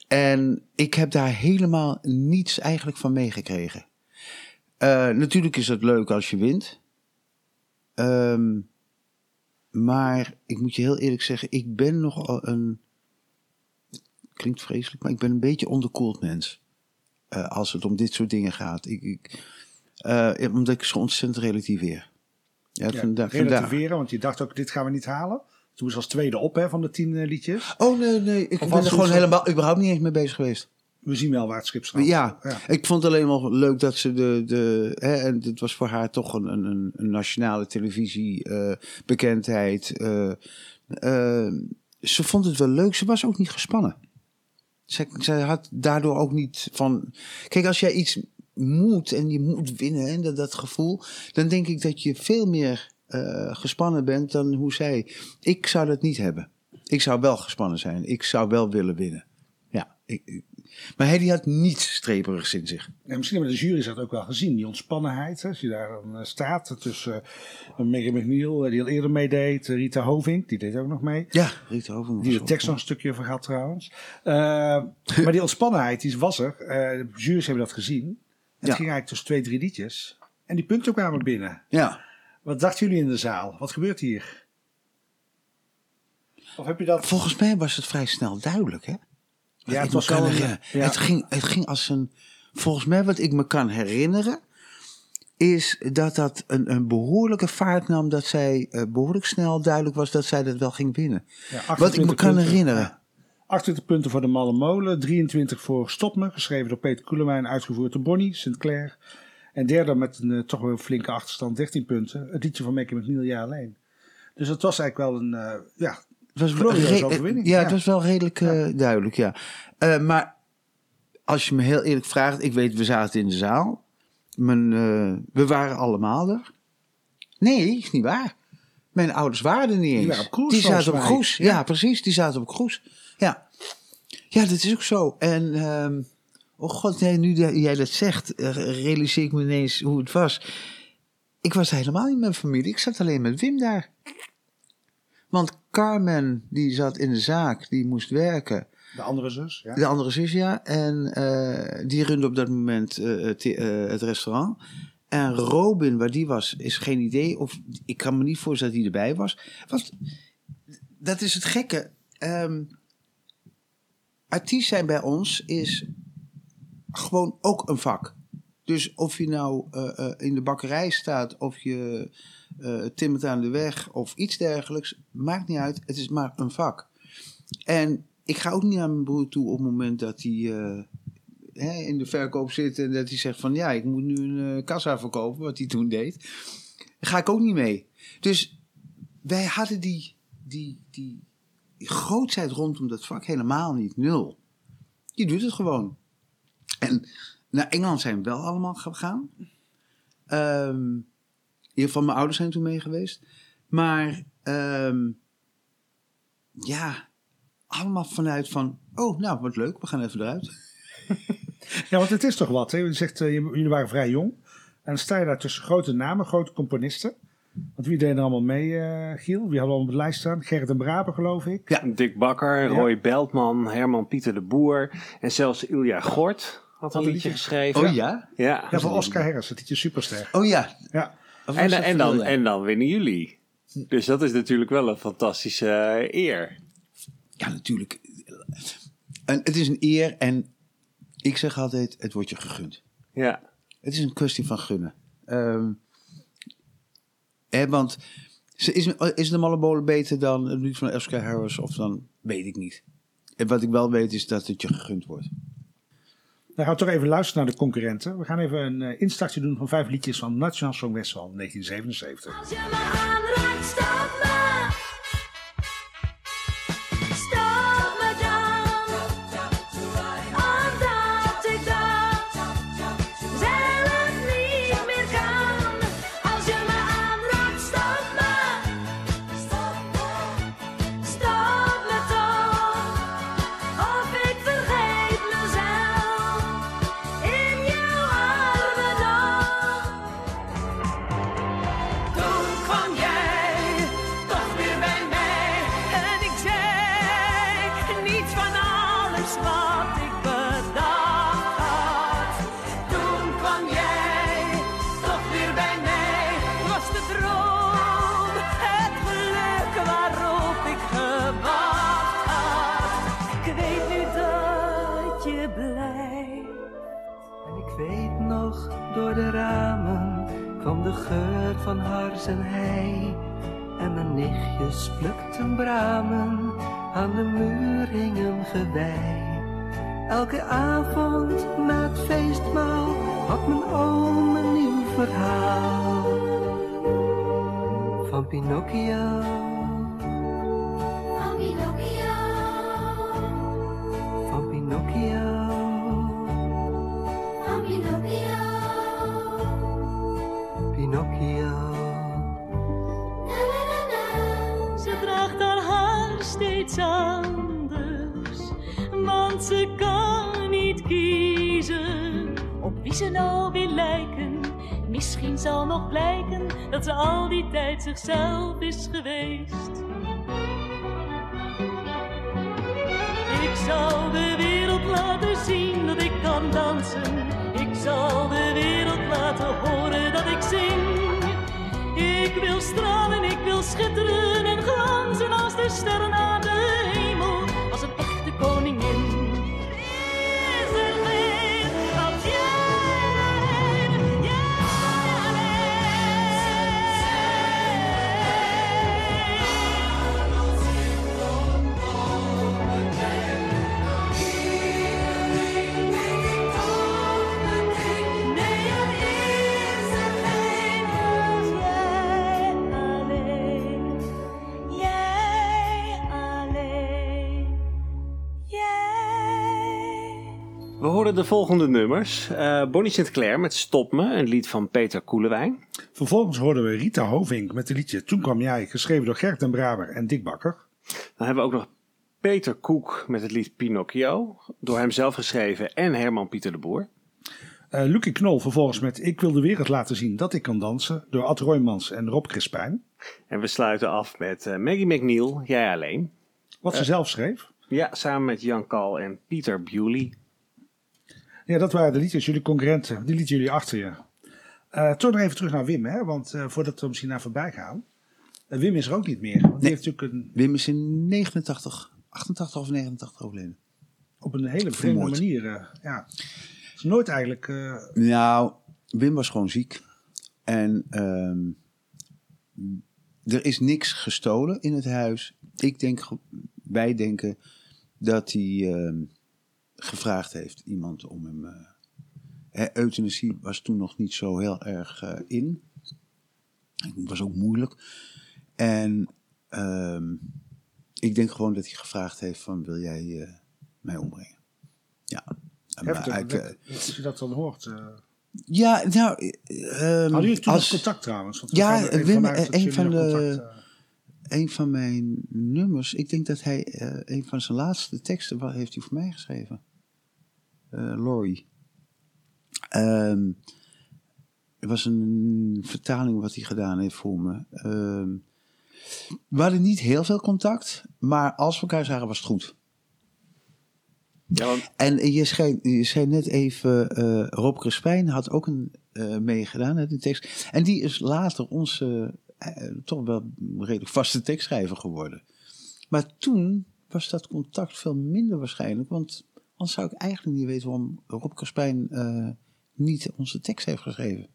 en ik heb daar helemaal niets eigenlijk van meegekregen. Natuurlijk is het leuk als je wint. Ehm, maar ik moet je heel eerlijk zeggen, ik ben nogal een. Klinkt vreselijk, maar ik ben een beetje onderkoeld mens. Eh, als het om dit soort dingen gaat. Ik, ik, eh, omdat ik zo ontzettend relativeer. Ja, Ja, relativeren, want je dacht ook, dit gaan we niet halen. Toen was als tweede op hè, van de tien eh, liedjes. Oh nee, nee, ik Of ben er gewoon zo- helemaal überhaupt niet eens mee bezig geweest. We zien wel waar het schip. Ja, ja. ik vond het alleen maar leuk dat ze de. de hè, en dit was voor haar toch een, een, een- nationale televisie eh, bekendheid. eh, eh, ze vond het wel leuk. Ze was ook niet gespannen. Zij, zij had daardoor ook niet van. Kijk, als jij iets moet en je moet winnen en dat, dat gevoel, dan denk ik dat je veel meer gespannen bent dan hoe zij. Ik zou dat niet hebben. Ik zou wel gespannen zijn. Ik zou wel willen winnen. Ja, ik- maar Hedy had niets streperigs in zich. En misschien hebben de jury's dat ook wel gezien, die ontspannenheid. Hè, als je daar dan eh, staat tussen uh, Megan McNeil, eh, die al eerder meedeed, eh, Rita Hovink, die deed ook nog mee. Ja, Rita Overmars. Die de tekst nog een stukje vergat trouwens. Eh, maar die ontspannenheid, die was er. Eh, de jury's hebben dat gezien. Het Ja. ging eigenlijk tussen twee, drie liedjes. En die punten kwamen binnen. Ja. Wat dachten jullie in de zaal? Wat gebeurt hier? Of heb je dat... Volgens mij was het vrij snel duidelijk, hè? Wat Ja, het was wel een- ja. Het, ging, het ging als een... Volgens mij wat ik me kan herinneren... is dat dat een, een behoorlijke vaart nam. Dat zij eh, behoorlijk snel duidelijk was dat zij dat wel ging winnen. Ja, Wat ik me 28 kan punten. herinneren. Ja. 28 punten voor de Malle Molen, 23 voor Stop Me, geschreven door Peter Koelewijn, uitgevoerd door Bonnie Sinclair. En derde met een eh, toch wel flinke achterstand, 13 punten. Het liedje van Mekke met Neil alleen. Dus dat was eigenlijk wel een, eh, ja, was Glorieuze re- overwinning, Ja, ja. het was wel redelijk eh, duidelijk, ja. Eh, maar als je me heel eerlijk vraagt, ik weet, we zaten in de zaal. Mijn, eh, we waren allemaal er. Nee, is niet waar. Mijn ouders waren er niet eens. cruise, die zaten op cruise. Ja. precies. Die zaten op cruise. Ja, ja dat is ook zo. En, ehm, oh god, nee, nu dat jij dat zegt, realiseer ik me ineens hoe het was. Ik was helemaal niet met mijn familie. Ik zat alleen met Wim daar. Want Carmen, die zat in de zaak, die moest werken. de andere zus. Ja. De andere zus, ja. En eh, die runde op dat moment eh, het, eh, het restaurant. En Robin, waar die was, is geen idee. Of ik kan me niet voorstellen dat hij erbij was. Want dat is het gekke. Ehm artiest zijn bij ons is gewoon ook een vak. Dus of je nou in de bakkerij staat, of je eh timmert aan de weg of iets dergelijks, maakt niet uit. Het is maar een vak. En ik ga ook niet naar mijn broer toe op het moment dat hij eh, hè, in de verkoop zit en dat hij zegt van ja, ik moet nu een eh, kassa verkopen, wat hij toen deed. Daar ga ik ook niet mee. Dus wij hadden die, die, die, grootheid rondom dat vak helemaal niet. Nul. Je doet het gewoon. En naar Engeland zijn we wel allemaal gegaan. In ieder geval, mijn ouders zijn toen mee geweest. Maar ehm, ja, allemaal vanuit van, oh, nou, wat leuk, we gaan even eruit. Ja, want het is toch wat. Hè? Je zegt, eh, jullie waren vrij jong. En dan sta je daar tussen grote namen, grote componisten. Want wie deed er allemaal mee, eh, Giel? Wie hadden we op de lijst staan? Gerrit en Braber, geloof ik. Ja. Dick Bakker, Roy Beltman, Herman Pieter de Boer en zelfs Ilja Gort had een een liedje liedje. geschreven. Oh ja? Ja. Ja, van Oscar Harris, het liedje Superster. Oh ja. Ja. En, en, dan, en dan winnen jullie. Dus dat is natuurlijk wel een fantastische eer. Ja, natuurlijk. En het is een eer en ik zeg altijd, het wordt je gegund. Ja. Het is een kwestie van gunnen. Hè, want is, is de Mallemolen beter dan het lied van Oscar Harris of dan weet ik niet. En wat ik wel weet is dat het je gegund wordt. Dan gaan toch even luisteren naar de concurrenten. We gaan even een eh, instartje doen van vijf liedjes van Nationaal Songfestival 1977. Als je me aanraakt, van hars en hei. En mijn nichtjes plukten bramen, aan de muur hing een gewei. Elke avond na het feestmaal had mijn oom een nieuw verhaal. Van Pinocchio, blijken dat ze al die tijd zichzelf is geweest. Ik zal de wereld laten zien dat ik kan dansen. Ik zal de wereld laten horen dat ik zing. Ik wil stralen, ik wil schitteren en glanzen als de sterren aan de horen de volgende nummers. Eh, Bonnie Sinclair met Stop Me, een lied van Peter Koelewijn. Vervolgens hoorden we Rita Hovink met het liedje Toen kwam jij, geschreven door Gert den Braber en Dick Bakker. Dan hebben we ook nog Peter Koek met het lied Pinocchio, door hem zelf geschreven en Herman Pieter de Boer. Lucie Knol vervolgens met Ik wil de wereld laten zien dat ik kan dansen, door Ad Roymans en Rob Crispijn. En we sluiten af met eh, Maggie McNeil, Jij alleen. Wat ze zelf schreef. Ja, samen met Jan Kal en Pieter Bewley. Ja, dat waren de liedjes, jullie concurrenten. Die lieten jullie achter je. Eh toch nog even terug naar Wim, hè? want eh, voordat we misschien naar voorbij gaan. eh, Wim is er ook niet meer. Want die heeft natuurlijk een, Wim is in 89, 88 of 89 overleden. op een hele vreemde manier. eh, ja. is nooit eigenlijk. eh, Nou, Wim was gewoon ziek. En ehm, er is niks gestolen in het huis. Ik denk, wij denken dat hij ehm, gevraagd heeft iemand om hem. hè, euthanasie was toen nog niet zo heel erg eh, in. Het was ook moeilijk. En ehm, ik denk gewoon dat hij gevraagd heeft van wil jij eh, mij ombrengen? Ja. Maar dat- als je dat dan hoort. ja, nou. ehm, Hadden jullie toen als- contact trouwens? Want Ja, Wim, eh, dat een van de- contact, een van mijn nummers, ik denk dat hij een van zijn laatste teksten, wat heeft hij voor mij geschreven? Eh Laurie. Ehm, het was een vertaling wat hij gedaan heeft voor me. Ehm, we hadden niet heel veel contact, maar als we elkaar zagen was het goed. Ja, want En je zei, je zei net even, eh, Rob Crespijn had ook een eh, meegedaan, hè, die tekst. En die is later onze toch wel redelijk vaste tekstschrijver geworden. Maar toen was dat contact veel minder waarschijnlijk, want anders zou ik eigenlijk niet weten waarom Rob Crespijn eh, niet onze tekst heeft geschreven.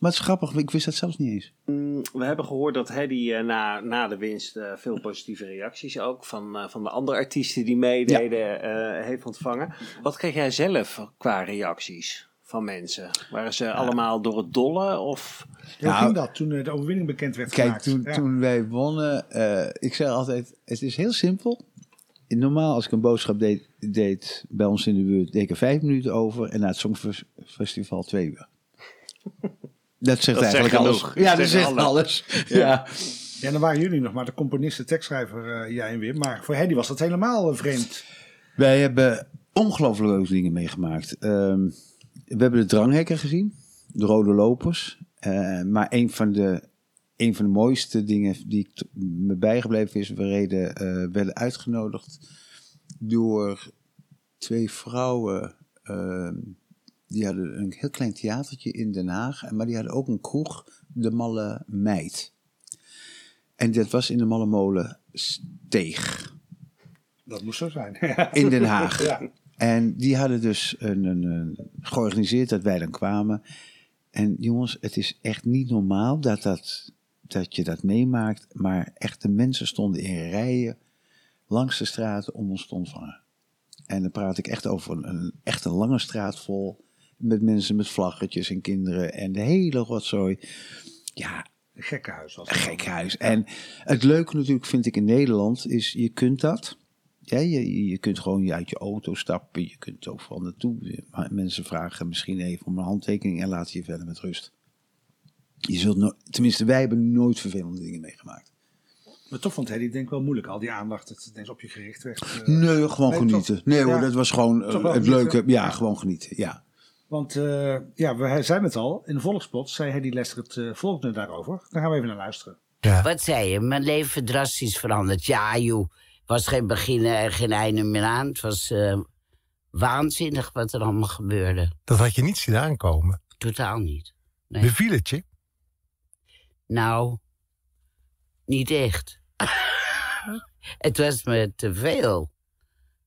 Maar het is grappig, ik wist dat zelfs niet eens. mm, we hebben gehoord dat Hedy eh, na, na de winst eh, veel positieve reacties ook van, eh, van de andere artiesten die meededen eh, heeft ontvangen. Wat kreeg jij zelf qua reacties van mensen? Waren ze allemaal door het dolle of... Hoe Nou, ging dat toen de overwinning bekend werd Kijk, gemaakt? toen, Ja. toen wij wonnen, eh, ik zei altijd, het is heel simpel. Normaal als ik een boodschap deed, deed bij ons in de buurt, deed ik er vijf minuten over. En na het Songfestival twee uur. Dat zegt Dat zegt eigenlijk alles. genoeg. Ja, Dat dat zegt zegt alles. alles. Ja. Ja, dan waren jullie nog maar de componist, de tekstschrijver, eh, jij en Wim. Maar voor Hedy was dat helemaal eh, vreemd. Wij hebben ongelooflijk leuke dingen meegemaakt. Ehm, we hebben de dranghekken gezien, de rode lopers. Eh, maar een van, de, een van de mooiste dingen die ik me bijgebleven is, we reden, eh, werden uitgenodigd door twee vrouwen. ehm, die hadden een heel klein theatertje in Den Haag, maar die hadden ook een kroeg, de Malle Meid. En dat was in de Malle Molen Steeg Dat moest zo zijn. in Den Haag. Ja. En die hadden dus een, een, een- georganiseerd dat wij dan kwamen. En jongens, het is echt niet normaal dat, dat, dat je dat meemaakt. Maar echt, de mensen stonden in rijen langs de straten om ons te ontvangen. En dan praat ik echt over een, een echt een lange straat vol. Met mensen met vlaggetjes en kinderen en de hele rotzooi. Ja, Een gekkenhuis was een het. gek huis. En het leuke natuurlijk vind ik in Nederland is, je kunt dat. Ja, je, je kunt gewoon uit je auto stappen. Je kunt overal naartoe. Mensen vragen misschien even om een handtekening en laten je verder met rust. Je zult no- tenminste, wij hebben nooit vervelende dingen meegemaakt. Maar toch vond Hedy denk ik wel moeilijk, al die aandacht dat het ineens op je gericht werd. eh. Nee, gewoon nee, genieten. toch- nee hoor, ja. dat was gewoon eh, het leuke. Ja, gewoon genieten. Ja. Want eh, ja, we zijn het al. In de volkspot zei Hedy Lester het volgende daarover. Daar gaan we even naar luisteren. Wat zei je? Mijn leven drastisch veranderd. Ja, joh. was geen begin en geen einde meer aan. Het was eh, waanzinnig wat er allemaal gebeurde. Dat had je niet zien aankomen. Totaal niet. Nee. Beviel het je? Nou, niet echt. het was me te veel.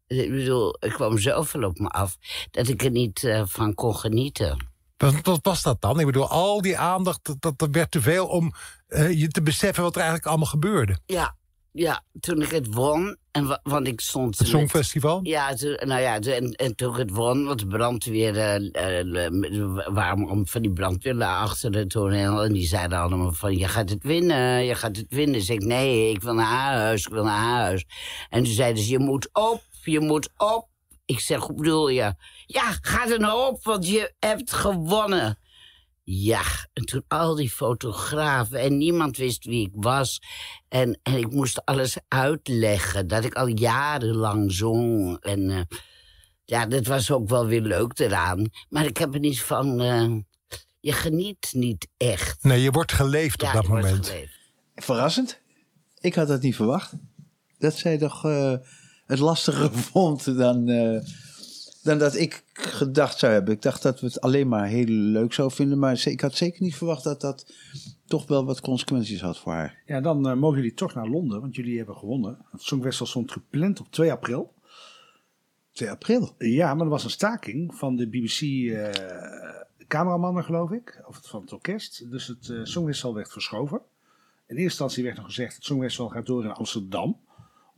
Ik bedoel, er kwam zoveel op me af dat ik er niet eh, van kon genieten. Wat, was dat dan? Ik bedoel, al die aandacht, dat, dat, dat werd te veel om eh, je te beseffen wat er eigenlijk allemaal gebeurde. Ja, ja toen ik het won, en wa- want ik stond... Het met- Songfestival? Ja, toen- nou ja, toen- en, en toen ik het won, want de brandweer, eh, waarom van die brandweer achter het toneel. En die zeiden allemaal van, je gaat het winnen, je gaat het winnen. Dus ik, nee, ik wil naar huis, ik wil naar huis. En toen zeiden ze, je moet op, je moet op. Ik zeg, hoe bedoel je? Ja, ga er nou op, want je hebt gewonnen. Ja, en toen al die fotografen en niemand wist wie ik was. En, en ik moest alles uitleggen, dat ik al jarenlang zong. En eh, ja, dat was ook wel weer leuk eraan. Maar ik heb er niet van... eh, je geniet niet echt. Nee, je wordt geleefd Ja, op dat je wordt moment. geleefd. Verrassend. Ik had dat niet verwacht. Dat zij toch eh, het lastiger vond dan, eh, dan dat ik gedacht zou hebben. Ik dacht dat we het alleen maar heel leuk zouden vinden. Maar ik had zeker niet verwacht dat dat toch wel wat consequenties had voor haar. Ja, dan eh, mogen jullie toch naar Londen, want jullie hebben gewonnen. Het Songfestival stond gepland op 2 april. 2 april. Ja, maar er was een staking van de BBC-cameramannen, geloof ik. Of van het orkest. Dus het eh Songfestival werd verschoven. In eerste instantie werd nog gezegd, het Songfestival gaat door in Amsterdam.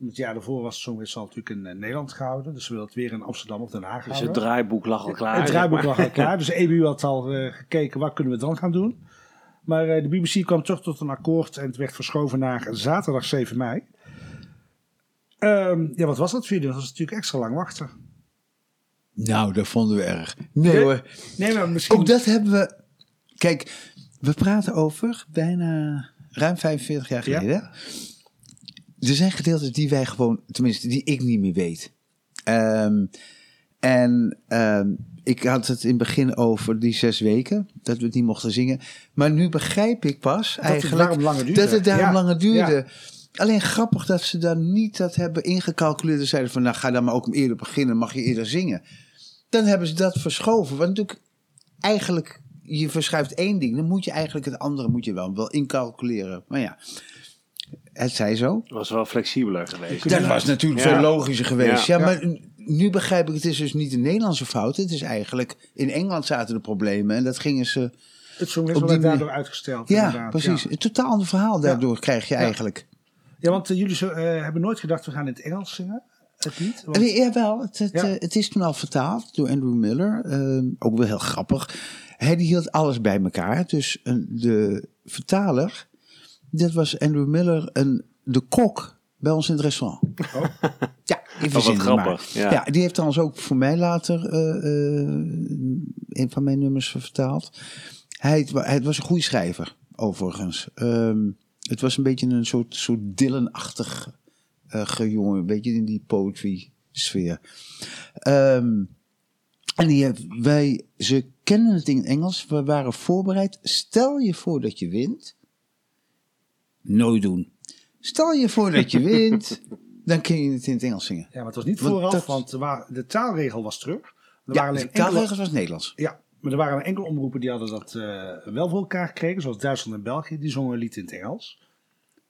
Het jaar daarvoor was het Songfestival natuurlijk in eh, Nederland gehouden. Dus we wilden het weer in Amsterdam of Den Haag Dus houden. het draaiboek lag al klaar. Het draaiboek lag al klaar. Dus de EBU had al eh, gekeken, wat kunnen we dan gaan doen? Maar eh, de BBC kwam toch tot een akkoord en het werd verschoven naar zaterdag 7 mei. Ehm, ja, wat was dat voor jullie? Dat was natuurlijk extra lang wachten. Nou, dat vonden we erg. Nee Nee. hoor. Nee, maar misschien... Ook dat hebben we. Kijk, we praten over bijna ruim 45 jaar Ja. Er zijn gedeelten die wij gewoon, tenminste, die ik niet meer weet. Ehm, en ehm, ik had het in het begin over die zes weken, dat we het niet mochten zingen. Maar nu begrijp ik pas eigenlijk daarom langer duurde. dat het daarom Ja, langer duurde. ja. Alleen grappig dat ze dan niet dat hebben ingecalculeerd. en zeiden van, nou ga dan maar ook eerder beginnen, mag je eerder zingen. Dan hebben ze dat verschoven. Want natuurlijk, eigenlijk, je verschuift één ding. Dan moet je eigenlijk het andere moet je wel, wel incalculeren. Maar ja, het zij zo. Het was wel flexibeler geweest. Dat was natuurlijk Ja. veel logischer geweest. Ja, Ja. maar nu begrijp ik, het is dus niet een Nederlandse fout. Het is eigenlijk, in Engeland zaten de problemen. En dat gingen ze, Het die werd daardoor uitgesteld. ja, inderdaad, precies. Ja, Een totaal ander verhaal daardoor krijg je eigenlijk. Ja, want eh, jullie zo, eh, hebben nooit gedacht, we gaan in het Engels zingen. Het lied. Want- Ja, Jawel, het, het, Ja. eh, het is toen al vertaald door Andrew Miller. Ehm, ook wel heel grappig. Hij die hield alles bij elkaar. Dus een, de vertaler, dat was Andrew Miller, een, de kok bij ons in het restaurant. Ja, even Oh, wat zinnen grappig, ja. die heeft trouwens ook voor mij later eh, eh, een van mijn nummers vertaald. Hij, het was een goede schrijver, overigens. Ehm, het was een beetje een soort, soort Dylan-achtig eh, jongen, een beetje in die poetry sfeer. Ehm, en die, heeft- wij, ze kennen het in Engels, we waren voorbereid. Stel je voor dat je wint. Nooit doen. Stel je voor dat je wint, dan kun je het in het Engels zingen. Ja, maar het was niet Want vooraf, dat- want wa- de taalregel was terug. Er Ja, waren de enkele, taalregels was Nederlands. ja, maar er waren enkele omroepen die hadden dat eh, wel voor elkaar gekregen. Zoals Duitsland en België, die zongen een lied in het Engels.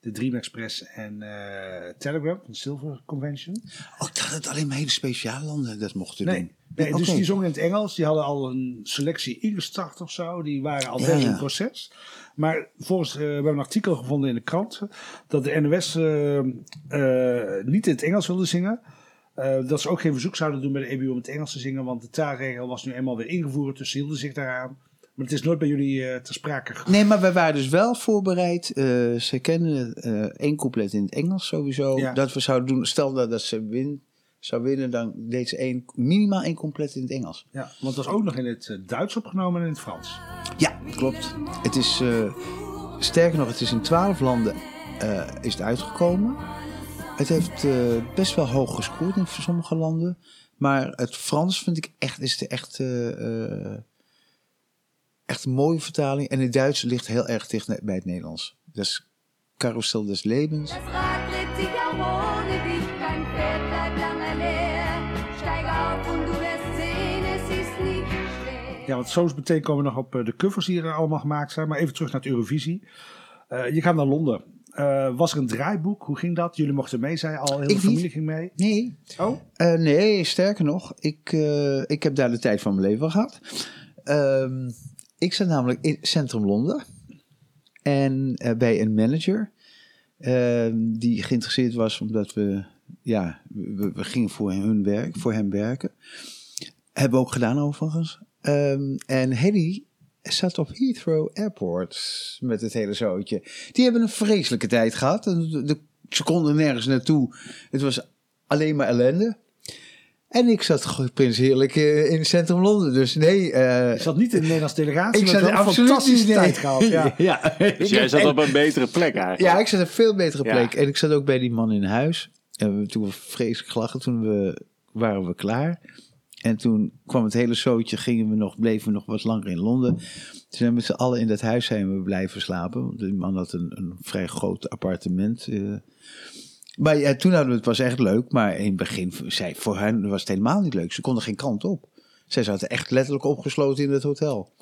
De Dream Express en eh, Telegram de Silver Convention. Oh, dat het alleen maar hele speciale landen dat mochten Nee, doen. nee dus oké. die zongen in het Engels. Die hadden al een selectie ingestart of zo. Die waren al Ja, in het proces. Maar volgens, eh, we hebben een artikel gevonden in de krant. Dat de NOS eh, eh, niet in het Engels wilde zingen. Dat ze ook geen verzoek zouden doen bij de EBU om het Engels te zingen. Want de taalregel was nu eenmaal weer ingevoerd. Dus ze hielden zich daaraan. Maar het is nooit bij jullie eh, ter sprake gekomen. Nee, maar we waren dus wel voorbereid. Ze kennen eh, één couplet in het Engels sowieso. Ja. Dat we zouden doen. Stel dat, dat ze win, zou winnen, dan deed ze één, minimaal één couplet in het Engels. Ja, want het was ook nog in het eh, Duits opgenomen en in het Frans. Ja, klopt. Het is, eh, sterker nog, het is in twaalf landen eh, is het uitgekomen. Het heeft eh, best wel hoog gescoord in sommige landen. Maar het Frans vind ik echt, is de echt, echt een mooie vertaling. En het Duits ligt heel erg dicht bij het Nederlands. Dus Carousel des Lebens. Ja, want zo meteen komen we nog op eh, de covers die er allemaal gemaakt zijn. Maar even terug naar het Eurovisie. Eh, je gaat naar Londen. Eh, was er een draaiboek? Hoe ging dat? Jullie mochten mee, zei al. Heel de niet. familie ging mee. Nee, Oh, nee, sterker nog, ik, ik heb daar de tijd van mijn leven gehad. Ehm, ik zat namelijk in Centrum Londen. En bij een manager ehm, die geïnteresseerd was omdat we, ja, we, we gingen voor hun werk, voor hem werken. Hebben we ook gedaan overigens. Ehm, en Hedy zat op Heathrow Airport met het hele zootje. Die hebben een vreselijke tijd gehad. De, de, ze konden nergens naartoe. Het was alleen maar ellende. En ik zat prins heerlijk eh, in centrum Londen. Dus nee. eh, Je zat niet in de Nederlandse delegatie, ik maar zat een absoluut fantastische niet- tijd gehad. Ja. ja. Dus jij zat op een betere plek eigenlijk. Ja, ik zat op een veel betere Ja. plek. En ik zat ook bij die man in huis. En we, toen we vreselijk gelachen, toen we, waren we klaar. En toen kwam het hele zootje, gingen we nog, bleven we nog wat langer in Londen. Toen zijn we met z'n allen in dat huis zijn we blijven slapen. Want die man had een, een vrij groot appartement. eh. Maar ja, toen hadden we het was echt leuk. Maar in het begin, zei, voor hen was het helemaal niet leuk. Ze konden geen kant op. Zij zaten echt letterlijk opgesloten in het hotel.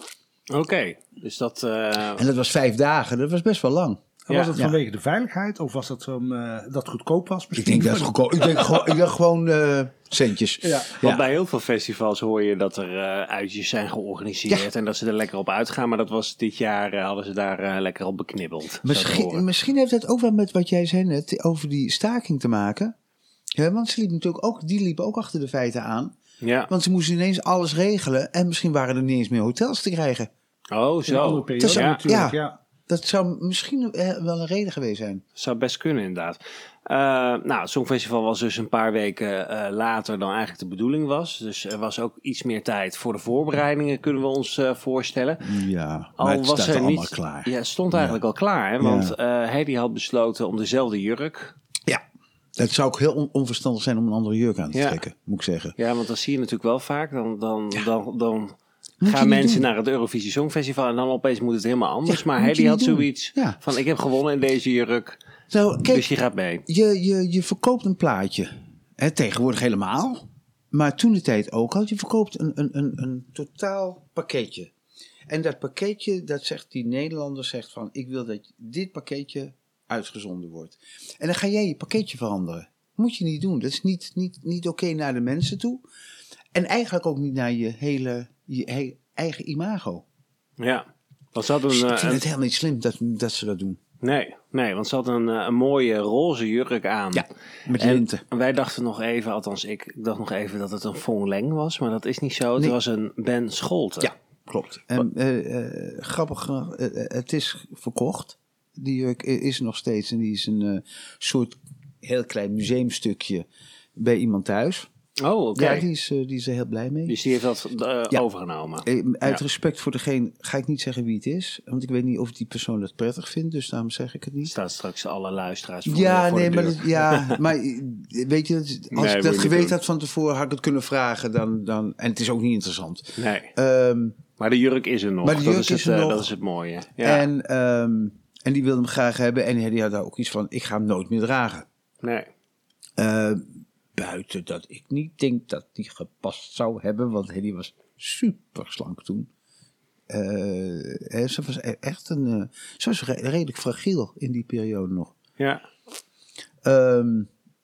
Oké, dus dat... eh, En dat was vijf dagen, dat was best wel lang. En Ja. was dat Ja. vanwege de veiligheid of was dat om, eh, dat het goedkoop was Ik denk dat het goedkoop- ik denk gewoon, ik dacht gewoon eh, centjes. Ja. Want bij heel veel festivals hoor je dat er eh, uitjes zijn georganiseerd en dat ze er lekker op uitgaan. Maar dat was dit jaar, hadden ze daar lekker op beknibbeld. zo Misschien, misschien heeft het ook wel met wat jij zei net over die staking te maken. Ja, want ze liepen natuurlijk ook, die liepen ook achter de feiten aan. Ja. Want ze moesten ineens alles regelen. En misschien waren er niet eens meer hotels te krijgen. Oh, In een andere zo. periode zou- natuurlijk, ja. Ja. Dat zou misschien eh, wel een reden geweest zijn. Zou best kunnen, inderdaad. Eh, nou, het Songfestival was dus een paar weken eh, later dan eigenlijk de bedoeling was. Dus er was ook iets meer tijd voor de voorbereidingen, kunnen we ons voorstellen. Ja, Al het was er allemaal niet, klaar. Ja, het stond eigenlijk al klaar. Hè? Want eh Heidi had besloten om dezelfde jurk. Ja. Het zou ook heel on- onverstandig zijn om een andere jurk aan te Ja. trekken, moet ik zeggen. Ja, want dat zie je natuurlijk wel vaak. Dan, dan, dan, dan gaan mensen naar het Eurovisie Songfestival en dan opeens moet het helemaal anders. Maar Heidi had zoiets van: ik heb gewonnen in deze jurk, kijk, dus je gaat mee. je, je, je verkoopt een plaatje. Hè, tegenwoordig helemaal. Maar toen de tijd ook al. Je verkoopt een, een, een, een totaal pakketje. En dat pakketje, dat zegt die Nederlander, zegt van... ik wil dat dit pakketje uitgezonden wordt. En dan ga jij je pakketje veranderen. Moet je niet doen. Dat is niet, niet, niet oké naar de mensen toe. En eigenlijk ook niet naar je hele je eigen imago. Ja. Want ze had een, ik eh, vind een- het helemaal niet slim dat, dat ze dat doen. nee, nee, want ze had een, eh, een mooie roze jurk aan. Ja, met En linten. wij dachten nog even, althans ik, dacht nog even dat het een Fong Leng was, maar dat is niet zo. Het Nee. was een Ben Scholten. Ja, klopt. En eh, eh, grappig eh, eh, het is verkocht. Die jurk is er nog steeds en die is een eh, soort heel klein museumstukje bij iemand thuis. Oh, oké. Ja, die is, eh, die is er heel blij mee. Dus die heeft dat eh, Ja. overgenomen. Eh, Uit Ja. respect voor degene ga ik niet zeggen wie het is. Want ik weet niet of die persoon dat prettig vindt, dus daarom zeg ik het niet. staat straks alle luisteraars voor Ja, de, voor nee, de maar, dat- ja, maar weet je, als Nee, ik dat geweten had van tevoren, had ik het kunnen vragen. Dan, dan, en het is ook niet interessant. Nee, Ehm, maar de jurk is er nog. Maar de dat, jurk is het, er nog. dat is het mooie. Ja. En, ehm, en die wilde hem graag hebben. En die had daar ook iets van, ik ga hem nooit meer dragen. nee. Buiten dat ik niet denk dat die gepast zou hebben. Want die was super slank toen. Eh, ze was e- echt een... eh, ze was re- redelijk fragiel in die periode nog. Ja. Ehm,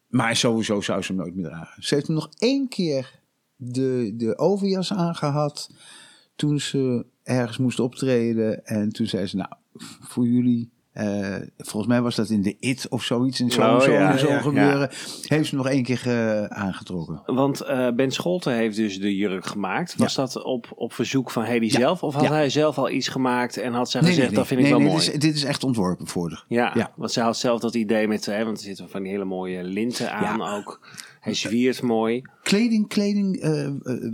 maar sowieso zou ze hem nooit meer dragen. Ze heeft hem nog één keer de, de overjas aangehad. Toen ze ergens moest optreden. En toen zei ze, nou, voor jullie... eh, volgens mij was dat in de IT of zoiets. En zo, Oh, zo, ja, zo ja, gebeuren. Heeft ze nog één keer eh, aangetrokken. Want eh, Ben Scholten heeft dus de jurk gemaakt. Was dat op, op verzoek van Hedy zelf? Of had hij zelf al iets gemaakt en had zij Nee, gezegd, nee, dat vind ik wel nee, mooi? Dit is, dit is echt ontworpen voor haar. Ja, want zij had zelf dat idee met, hè, want er zitten van die hele mooie linten aan ook. Hij zwiert mooi. Kleding, kleding.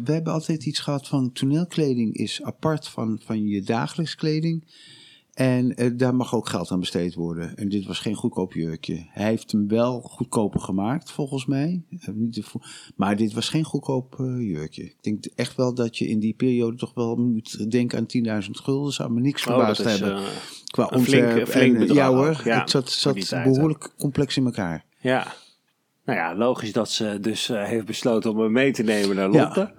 we hebben altijd iets gehad van toneelkleding is apart van, van je dagelijks kleding. En eh, daar mag ook geld aan besteed worden. En dit was geen goedkoop jurkje. Hij heeft hem wel goedkoper gemaakt, volgens mij. Eh, maar dit was geen goedkoop eh, jurkje. Ik denk echt wel dat je in die periode toch wel moet denken aan 10.000 gulden. Zou me niks Oh, verbaasd hebben. Qua flink- ontwerp. flink en, bedrag ja hoor, ja, het zat, behoorlijk complex in elkaar. ja. Nou ja, logisch dat ze dus heeft besloten om hem mee te nemen naar Ja.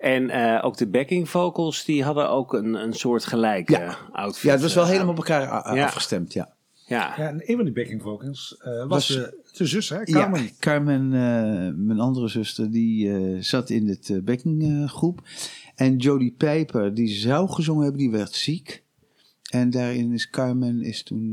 En eh, ook de backing vocals, die hadden ook een, een soort gelijke Ja. outfit. Ja, het was wel eh, helemaal op elkaar Ja. afgestemd, ja. Ja, Ja, en een van die backing vocals eh, was, Was- de, de zus, hè? Carmen. Ja, Carmen, eh, mijn andere zuster, die eh, zat in het uh, backinggroep. en Jodie Pijper, die zou gezongen hebben, die werd ziek. En daarin is Carmen is toen,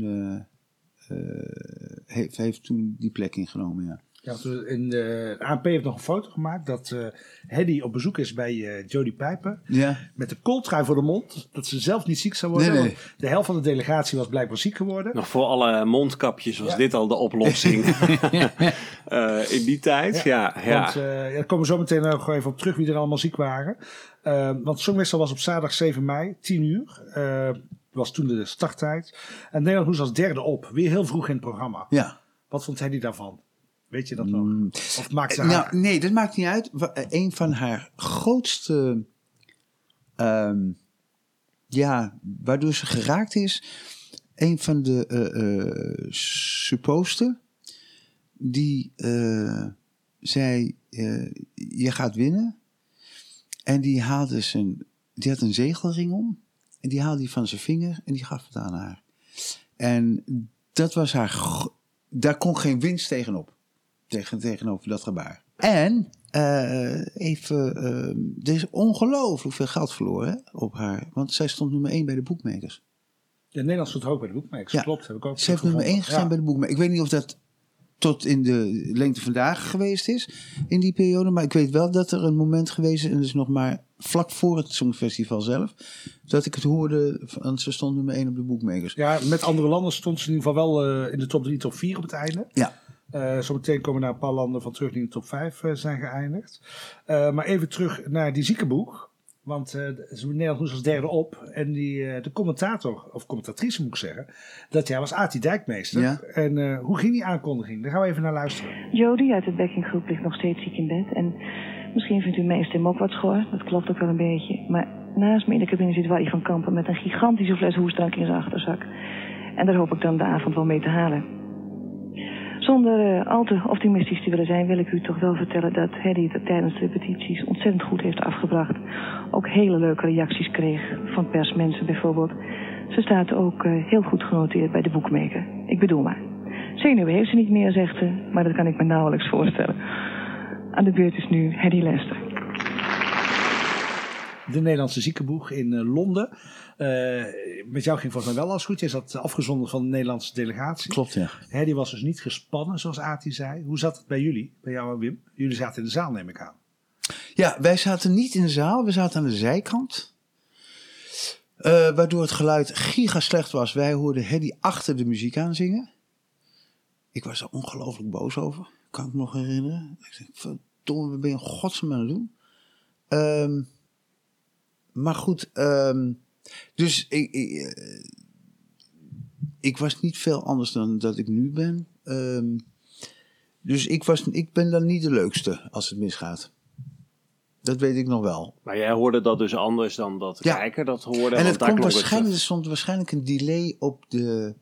eh, eh, heeft, heeft toen die plek ingenomen, ja. Ja, toen in de ANP heeft nog een foto gemaakt dat eh Hedy op bezoek is bij eh Jodie Pijper. Ja. Met de kooltrui voor de mond. Dat ze zelf niet ziek zou worden. Nee, nee. want De helft van de delegatie was blijkbaar ziek geworden. Nog voor alle mondkapjes was Ja. dit al de oplossing. Eh, in die tijd, ja. ja, Want eh, ja, daar komen we zo meteen nog even op terug wie er allemaal ziek waren. Eh, want Songwissel was op zaterdag 7 mei, 10 uur. Eh, was toen de starttijd. En Nederland moest als derde op. Weer heel vroeg in het programma. Ja. Wat vond hij daarvan? Weet je dat nog? Of maakt ze Nou, haar... nee, dat maakt niet uit. Eh, Een van haar grootste. ehm, ja, waardoor ze geraakt is. Een van de eh eh, supposten. Die eh, zei: eh, Je gaat winnen. En die haalde zijn. Die had een zegelring om. En die haalde die van zijn vinger. En die gaf het aan haar. En dat was haar. Daar kon geen winst tegenop tegen, tegenover dat gebaar. En eh, even, eh, er is ongelooflijk veel geld verloren hè, op haar. Want zij stond nummer 1 bij de boekmakers. De Nederlands stond hoog bij de boekmakers. Ja. Klopt, heb ik ook Ze heeft nummer 1 gevonden. gestaan Ja. bij de boekmakers. Ik weet niet of dat tot in de lengte van dagen geweest is in die periode. Maar ik weet wel dat er een moment geweest is, en dat is nog maar vlak voor het Songfestival zelf, dat ik het hoorde, van, ze stond nummer 1 op de boekmakers. Ja, met andere landen stond ze in ieder geval wel eh, in de top 3, top 4 op het einde. Ja. Eh, zometeen komen daar een paar landen van terug die in de top 5 eh, zijn geëindigd. Eh, maar even terug naar die ziekenboeg. Want eh, ze- Nederland moest als derde op. En die, eh, de commentator, of commentatrice moet ik zeggen, dat jaar was Ati Dijkmeester. Ja. En eh, hoe ging die aankondiging? Daar gaan we even naar luisteren. Jodie uit de backinggroep ligt nog steeds ziek in bed. En misschien vindt u mijn stem ook wat schor. Dat klopt ook wel een beetje. Maar naast me in de cabine zit Wally van Kampen met een gigantische fles hoestdrank in zijn achterzak. En daar hoop ik dan de avond wel mee te halen. Zonder eh, al te optimistisch te willen zijn, wil ik u toch wel vertellen dat Hedy het tijdens de repetities ontzettend goed heeft afgebracht. Ook hele leuke reacties kreeg van persmensen bijvoorbeeld. Ze staat ook eh, heel goed genoteerd bij de boekmaker. Ik bedoel maar. Zenuwen heeft ze niet meer, zegt ze, maar dat kan ik me nauwelijks voorstellen. Aan de beurt is nu Hedy Lester. De Nederlandse ziekenboeg in eh, Londen. Eh, met jou ging volgens mij wel alles goed. Je zat afgezonderd van de Nederlandse delegatie. Klopt, ja. Hè, die was dus niet gespannen, zoals Ati zei. Hoe zat het bij jullie, bij jou en Wim? Jullie zaten in de zaal, neem ik aan. Ja, wij zaten niet in de zaal, we zaten aan de zijkant. Eh, waardoor het geluid giga slecht was. Wij hoorden Hedy achter de muziek aan zingen. Ik was er ongelooflijk boos over, kan ik me nog herinneren. Ik zei, verdomme, wat ben je in godsnaam aan het doen? Ehm, maar goed, ehm, dus ik, ik, eh, ik was niet veel anders dan dat ik nu ben. Ehm, dus ik, was, ik ben dan niet de leukste als het misgaat. Dat weet ik nog wel. Maar jij hoorde dat dus anders dan dat Ja. kijker dat hoorde. en het komt waarschijnlijk, er stond waarschijnlijk een delay op de.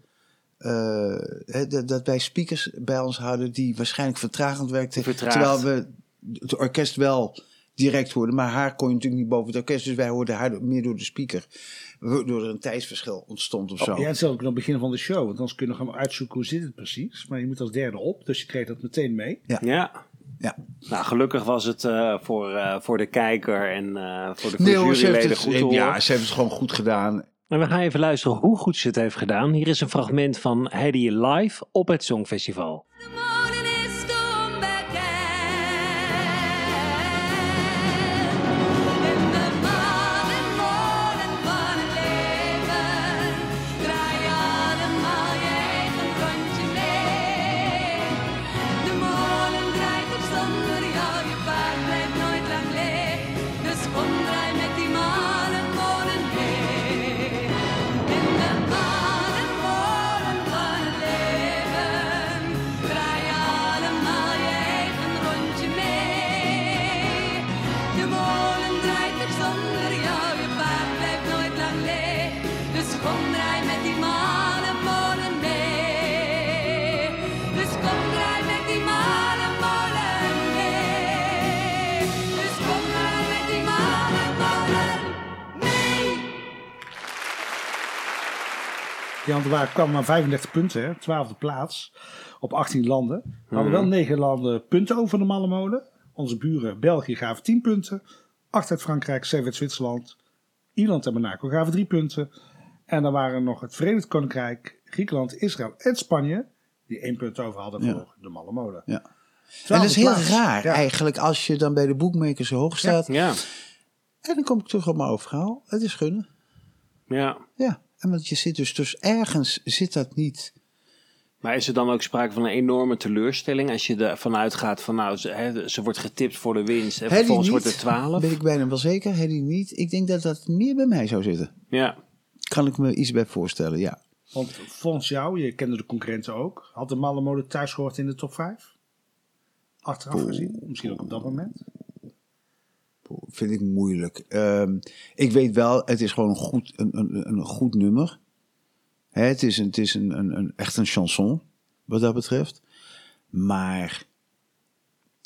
eh, dat, dat wij speakers bij ons hadden die waarschijnlijk vertragend werkten. Vertraagd. Terwijl we het orkest wel direct hoorden. Maar haar kon je natuurlijk niet boven het orkest. Dus wij hoorden haar meer door de speaker. Waardoor er een tijdsverschil ontstond of zo. Oh, jij zat ook nog begin van de show, want anders kun je nog gaan uitzoeken hoe zit het precies. Maar je moet als derde op, dus je kreeg dat meteen mee. Ja. Ja. Ja. Nou, gelukkig was het eh, voor, eh, voor de kijker en eh, voor de Nee hoor, ze heeft, juryleden het, goed horen. ja, ze heeft het gewoon goed gedaan. En we gaan even luisteren hoe goed ze het heeft gedaan. Hier is een fragment van Heidi live op het Songfestival. Ja, want er waren, kwamen maar 35 punten, hè, 12e plaats op 18 landen. We hadden wel 9 landen punten over de Mallemolen. Onze buren België gaven 10 punten. 8 uit Frankrijk, 7 uit Zwitserland. Ierland en Monaco gaven 3 punten. En dan waren er nog het Verenigd Koninkrijk, Griekenland, Israël en Spanje. Die 1 punt over hadden Ja. voor de Mallemolen. Ja. En dat is heel plaats. raar Ja. eigenlijk als je dan bij de boekmakers zo hoog staat. Ja, En dan kom ik terug op mijn overhaal. Het is gunnen. ja. Ja, en want je zit dus, dus ergens zit dat niet. Maar is er dan ook sprake van een enorme teleurstelling als je ervan uitgaat van nou, ze, hè, ze wordt getipt voor de winst en Hedy vervolgens niet, wordt het 12? Ben ik bijna wel zeker. Hedy niet. Ik denk dat dat meer bij mij zou zitten. Ja. Kan ik me iets bij voorstellen, ja. Want volgens jou, je kende de concurrenten ook, had de malle mode thuis gehoord in de top 5? Achteraf gezien, misschien ook op dat moment. Vind ik moeilijk. Ehm, ik weet wel, het is gewoon een goed, een, een, een goed nummer. Hè, het is, een, het is een, een, een, echt een chanson, wat dat betreft. Maar,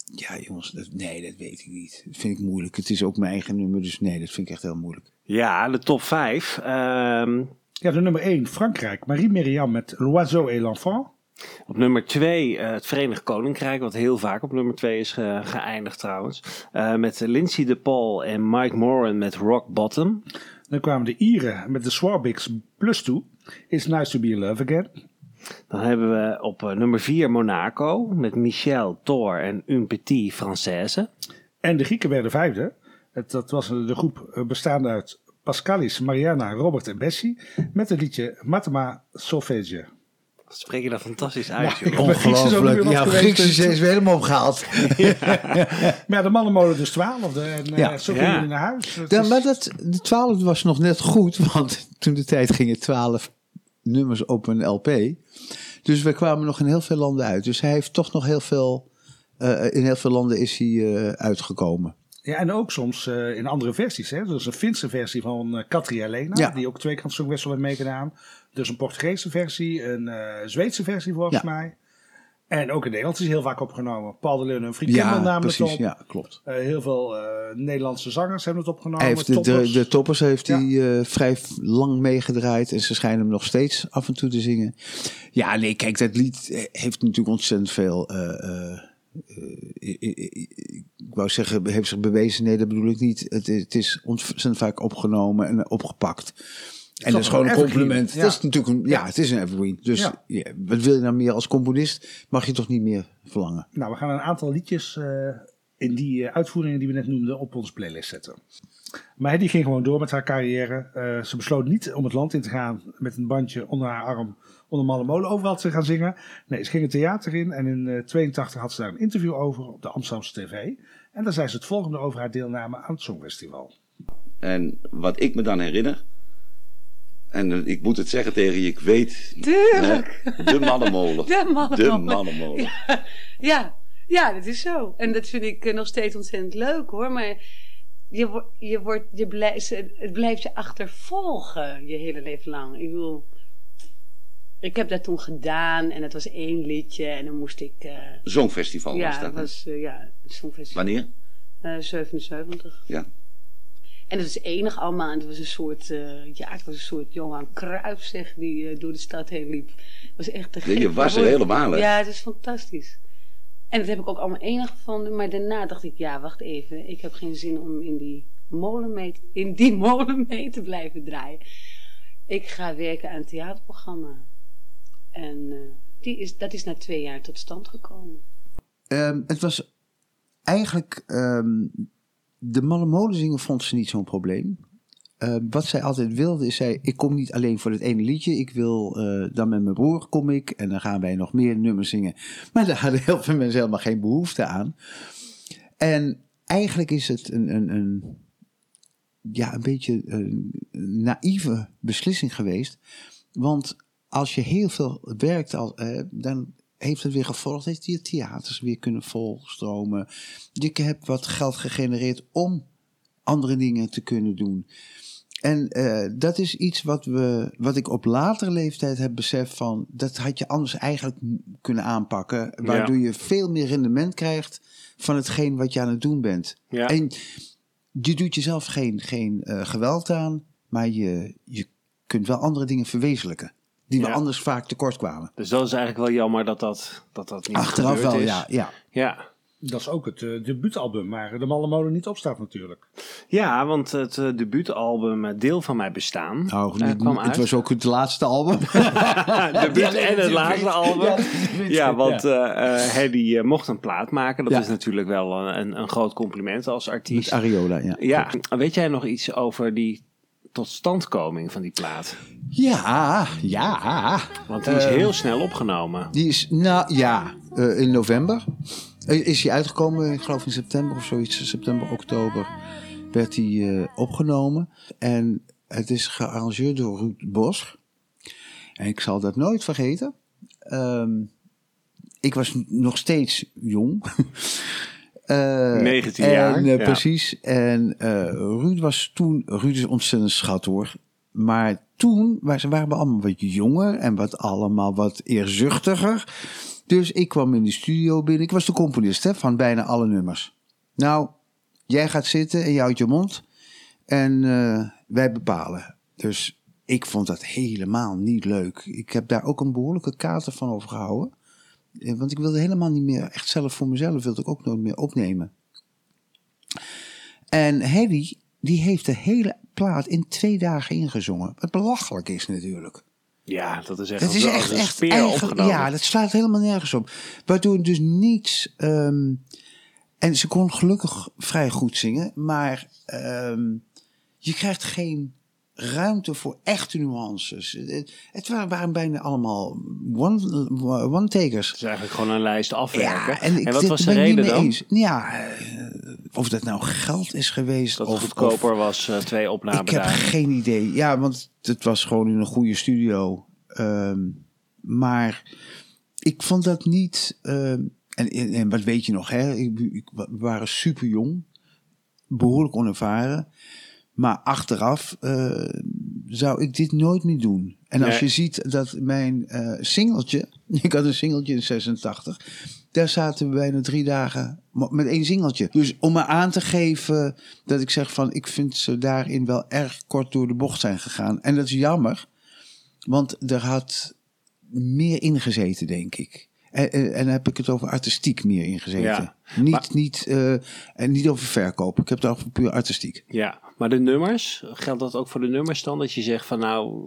ja jongens, dat, nee, dat weet ik niet. Dat vind ik moeilijk. Het is ook mijn eigen nummer, dus nee, dat vind ik echt heel moeilijk. ja, de top 5. Ehm, Ja, de nummer 1, Frankrijk. Marie-Myriam met L'Oiseau et l'Enfant. Op nummer 2 het Verenigd Koninkrijk, wat heel vaak op nummer 2 is ge- geëindigd trouwens. Eh, met Lindsay de Paul en Mike Moran met Rock Bottom. Dan kwamen de Ieren met de Swarbiks Plus 2. It's nice to be in love again. Dan hebben we op eh, nummer 4 Monaco met Michel, Thor en Un Petit Française. En de Grieken werden vijfde. Het, dat was de groep eh, bestaande uit Pascalis, Mariana, Robert en Bessie. Met het liedje Matema Solfege. Spreek je dat fantastisch uit, Ja, is Ongelooflijk. Ja, Grieks is weer helemaal opgehaald. Maar ja, de mannenmolen dus twaalfde. En eh, Ja. zo Ja. jullie naar huis. Ja, is- maar dat, de twaalfde was nog net goed, want toen de tijd gingen twaalf nummers op een LP. Dus we kwamen nog in heel veel landen uit. Dus hij heeft toch nog heel veel, eh, in heel veel landen is hij eh, uitgekomen. Ja, en ook soms eh, in andere versies. Hè? Dus een Finse versie van eh Katri Elena, Ja. die ook twee het Songfestival heeft meegedaan. Dus een Portugese versie, een eh, Zweedse versie volgens Ja. mij. En ook in Nederland is heel vaak opgenomen. Paul de Leeuwen en Fried Kimmel namen precies. het op. Ja, klopt. Eh, heel veel eh, Nederlandse zangers hebben het opgenomen. Hij heeft de, toppers. de toppers heeft Ja. hij vrij lang meegedraaid. En ze schijnen hem nog steeds af en toe te zingen. Ja, nee, kijk, dat lied heeft natuurlijk ontzettend veel... ik- ik- wou zeggen, heeft zich bewezen. Nee, dat bedoel ik niet. Het, het is ontzettend vaak opgenomen en opgepakt. En dat is gewoon een compliment. ja. Dat is natuurlijk een, ja, het is een evergreen. Dus Ja. ja, wat wil je nou meer als componist? Mag je toch niet meer verlangen? Nou, we gaan een aantal liedjes eh, in die eh, uitvoeringen die we net noemden op onze playlist zetten. Maar die ging gewoon door met haar carrière. Eh, ze besloot niet om het land in te gaan met een bandje onder haar arm onder Malle Molen overal te gaan zingen. Nee, ze ging het theater in en in eh 82 had ze daar een interview over op de Amsterdamse TV. En daar zei ze het volgende over haar deelname aan het Songfestival. En wat ik me dan herinner, en eh, ik moet het zeggen tegen je, ik weet. Tuurlijk. hè, de mannenmolen. De mannenmolen. De mannenmolen. Ja, ja, ja, dat is zo. En dat vind ik eh, nog steeds ontzettend leuk hoor. Maar je, je wordt, je blijft, het blijft je achtervolgen je hele leven lang. Ik bedoel, ik heb dat toen gedaan en het was één liedje en dan moest ik. eh, Zongfestival ja, was dat. was eh, ja, het Songfestival. Wanneer? Eh, 77. Ja. En het was enig allemaal. En het was een soort, eh, ja, het was een soort Johan Cruijff, zeg, die eh, door de stad heen liep. Het was echt te gek. je was er helemaal, hè? Ja, het is fantastisch. En dat heb ik ook allemaal enig gevonden. Maar daarna dacht ik, ja, wacht even. Ik heb geen zin om in die molen mee, te- in die molen mee te blijven draaien. Ik ga werken aan een theaterprogramma. En eh, die is, dat is na twee jaar tot stand gekomen. Ehm, het was eigenlijk. ehm, de malle vond ze niet zo'n probleem. Ehm, wat zij altijd wilde is: zij, ik kom niet alleen voor het ene liedje. Ik wil eh, dan met mijn broer kom ik en dan gaan wij nog meer nummers zingen. Maar daar hadden heel veel mensen helemaal geen behoefte aan. En eigenlijk is het een, een, een, ja, een beetje een naïeve beslissing geweest. Want als je heel veel werkt, al, eh, dan heeft het weer gevolgd dat je theaters weer kunnen volstromen. Je hebt wat geld gegenereerd om andere dingen te kunnen doen. En eh, dat is iets wat, we, wat ik op latere leeftijd heb beseft van... dat had je anders eigenlijk kunnen aanpakken... waardoor je veel meer rendement krijgt van hetgeen wat je aan het doen bent. Ja. En je doet jezelf geen, geen eh, geweld aan... maar je, je kunt wel andere dingen verwezenlijken... die we Ja. anders vaak tekort kwamen. Dus dat is eigenlijk wel jammer dat dat, dat, dat niet Achteraf gebeurd wel, is. ja, ja. Ja. Dat is ook het eh, debuutalbum waar de Malle Molen niet op staat natuurlijk. Ja, want het eh, debuutalbum eh, Deel van Mij Bestaan Nou, niet- kwam het uit. was ook het laatste album. debuut en het laatste album. Ja, want Ja. eh eh, Hedy mocht een plaat maken. Dat Ja. is natuurlijk wel een, een, een groot compliment als artiest. Met Ariola, ja. Ja, weet jij nog iets over die totstandkoming van die plaat? Ja, ja. Want die is Eh, heel snel opgenomen. Die is, nou ja, eh, in november. Eh, Is hij uitgekomen, ik geloof in september of zoiets. September, oktober werd hij eh, opgenomen. En het is gearrangeerd door Ruud Bos. En ik zal dat nooit vergeten. Ehm, ik was nog steeds jong. Eh, 19 en, jaar, eh, ja. Precies. En eh Ruud was toen... Ruud is ontzettend schat hoor. Maar toen waren, waren we allemaal wat jonger en wat allemaal wat eerzuchtiger. Dus ik kwam in de studio binnen. Ik was de componist hè, van bijna alle nummers. Nou, jij gaat zitten en je houdt je mond. En eh, wij bepalen. Dus ik vond dat helemaal niet leuk. Ik heb daar ook een behoorlijke kater van overgehouden. Eh, Want ik wilde helemaal niet meer, echt zelf voor mezelf, wilde ik ook nooit meer opnemen. En Hedy, die heeft de hele plaat in twee dagen ingezongen. Wat belachelijk is natuurlijk. Ja, dat is echt, Dat is echt, een echt opgenomen. Ja, dat slaat helemaal nergens op. Waardoor dus niets. ehm, en ze kon gelukkig vrij goed zingen, maar ehm, je krijgt geen ruimte voor echte nuances. Het, waren, bijna allemaal one- one-takers. Het is eigenlijk gewoon een lijst afwerken. Ja, en, ik, wat was de ik reden dan? Eens. Ja, eh, of dat nou geld is geweest. Dat of, het goedkoper was, eh, twee ik opnamen heb daar. geen idee. Ja, want het was gewoon in een goede studio. Ehm, maar ik vond dat niet. ehm, en, en, en wat weet je nog, hè? Ik, ik- we waren super jong, behoorlijk onervaren. Maar achteraf eh, zou ik dit nooit meer doen. En als Nee. je ziet dat mijn eh singeltje, ik had een singeltje in 86, daar zaten we bijna drie dagen met één singeltje. Dus om me aan te geven dat ik zeg van, ik vind ze daarin wel erg kort door de bocht zijn gegaan. En dat is jammer, want er had meer ingezeten, denk ik. En, en, heb ik het over artistiek meer ingezeten. Ja, Niet, maar- niet, eh, en niet over verkoop. Ik heb het over puur artistiek. Ja, maar de nummers, geldt dat ook voor de nummers dan? Dat je zegt van nou,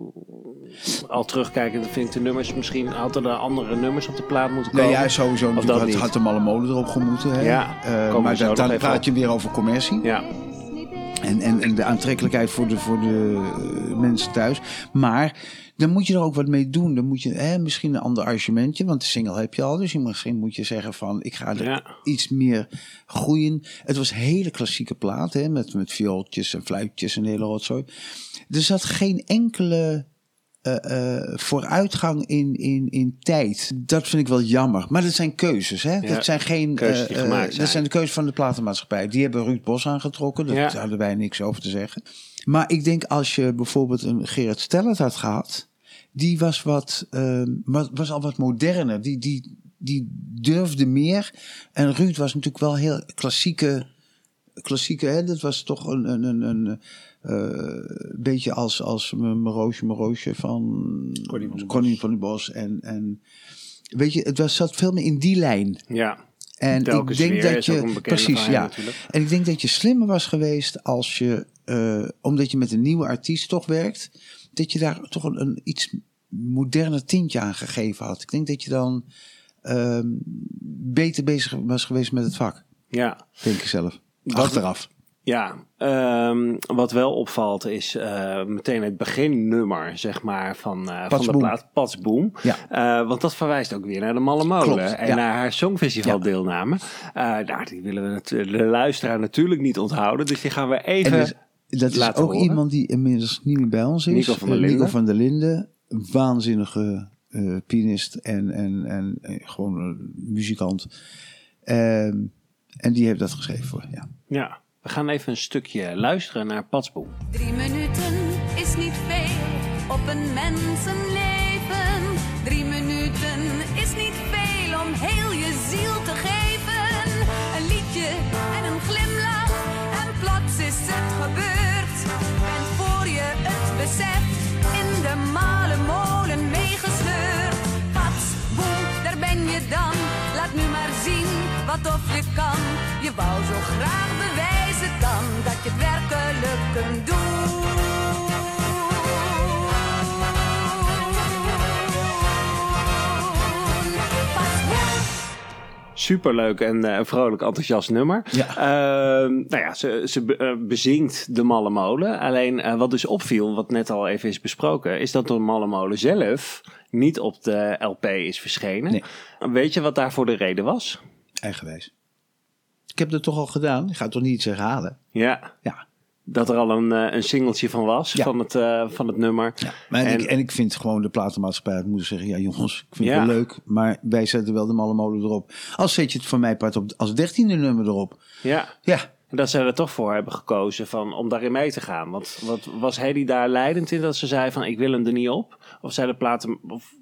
al terugkijkend vind ik de nummers misschien, hadden er andere nummers op de plaat moeten komen? Nou ja, sowieso. Natuurlijk had, had de malle molen erop gemoeten. Hè? Ja, Eh, maar dan, dan praat je weer over commercie. Ja, En, en, en de aantrekkelijkheid voor de, voor de eh, mensen thuis. Maar dan moet je er ook wat mee doen. Dan moet je hè, misschien een ander arrangementje. Want de single heb je al. Dus misschien moet je zeggen van ik ga er Ja. iets meer groeien. Het was hele klassieke plaat. Hè, met, met viooltjes en fluitjes en hele rotzooi. Er zat geen enkele eh, eh, vooruitgang in, in, in tijd. Dat vind ik wel jammer. Maar dat zijn keuzes. Hè? Ja, dat zijn geen. keuzes die eh, gemaakt Dat zijn. zijn de keuzes van de platenmaatschappij. Die hebben Ruud Bos aangetrokken. Daar Ja. hadden wij niks over te zeggen. Maar ik denk als je bijvoorbeeld een Gerard Stellert had gehad. Die was, wat, ehm, was, was al wat moderner. Die, die, die durfde meer. En Ruud was natuurlijk wel heel klassieke. Klassieke, hè? dat was toch een, een, een, een eh, beetje als, als mijn Roosje, mijn Roosje van Connie van den den Bos. En, en weet je, het was, zat veel meer in die lijn. ja. En Telkens ik denk dat een je. Precies, ja. natuurlijk. En ik denk dat je slimmer was geweest als je. eh, omdat je met een nieuwe artiest toch werkt. Dat je daar toch een, een iets moderner tintje aan gegeven had. Ik denk dat je dan. ehm, beter bezig was geweest met het vak. ja. Denk ik zelf. Achteraf. Ja, ehm, wat wel opvalt is eh, meteen het beginnummer, zeg maar, van, eh van de plaat Patsboom. Ja. Eh, want dat verwijst ook weer naar de Malle Molen Klopt, en ja. naar haar Songfestival deelname. Nou, die willen we de luisteraar natuurlijk niet onthouden, dus die gaan we even En dus, dat is ook horen. iemand die inmiddels niet meer bij ons is. Nico van der Nico Linden. van der Linden. Waanzinnige pianist en, en, en, gewoon muzikant. Ehm, en die heeft dat geschreven voor, ja. Ja, we gaan even een stukje luisteren naar Patsboom. Drie minuten is niet veel op een mensenleven. Drie minuten is niet veel om heel je ziel te geven. Een liedje en een glimlach en plots is het gebeurd. En voor je het beseft, in de male molen meegesleurd. Pats, boem, daar ben je dan. Laat nu maar zien wat alsof je kan. Je wou zo graag bewijzen dan dat je het werkelijk kunt doen. Superleuk en eh, vrolijk enthousiast nummer. Ehm, nou ja, ze, ze be- eh, bezingt de Malle Molen. Alleen eh, wat dus opviel, wat net al even is besproken, is dat de Malle Molen zelf niet op de LP is verschenen. Weet je wat daarvoor de reden was? Eigenwijs. Ik heb dat toch al gedaan. Ik ga toch niet iets herhalen. Ja. Ja. Dat er al een, eh, een singeltje van was, Ja. van, het, eh, van het nummer. Maar en, ik, en ik vind gewoon de platenmaatschappij het moeten zeggen... ja jongens, ik vind Ja. het wel leuk... maar wij zetten wel de malle molen erop. Als zet je het van mij part op als dertiende nummer erop. Ja. Ja. En dat ze er toch voor hebben gekozen van, om daarin mee te gaan. Want wat, was Hedy daar leidend in dat ze zei van ik wil hem er niet op? Of zei de platen... Of,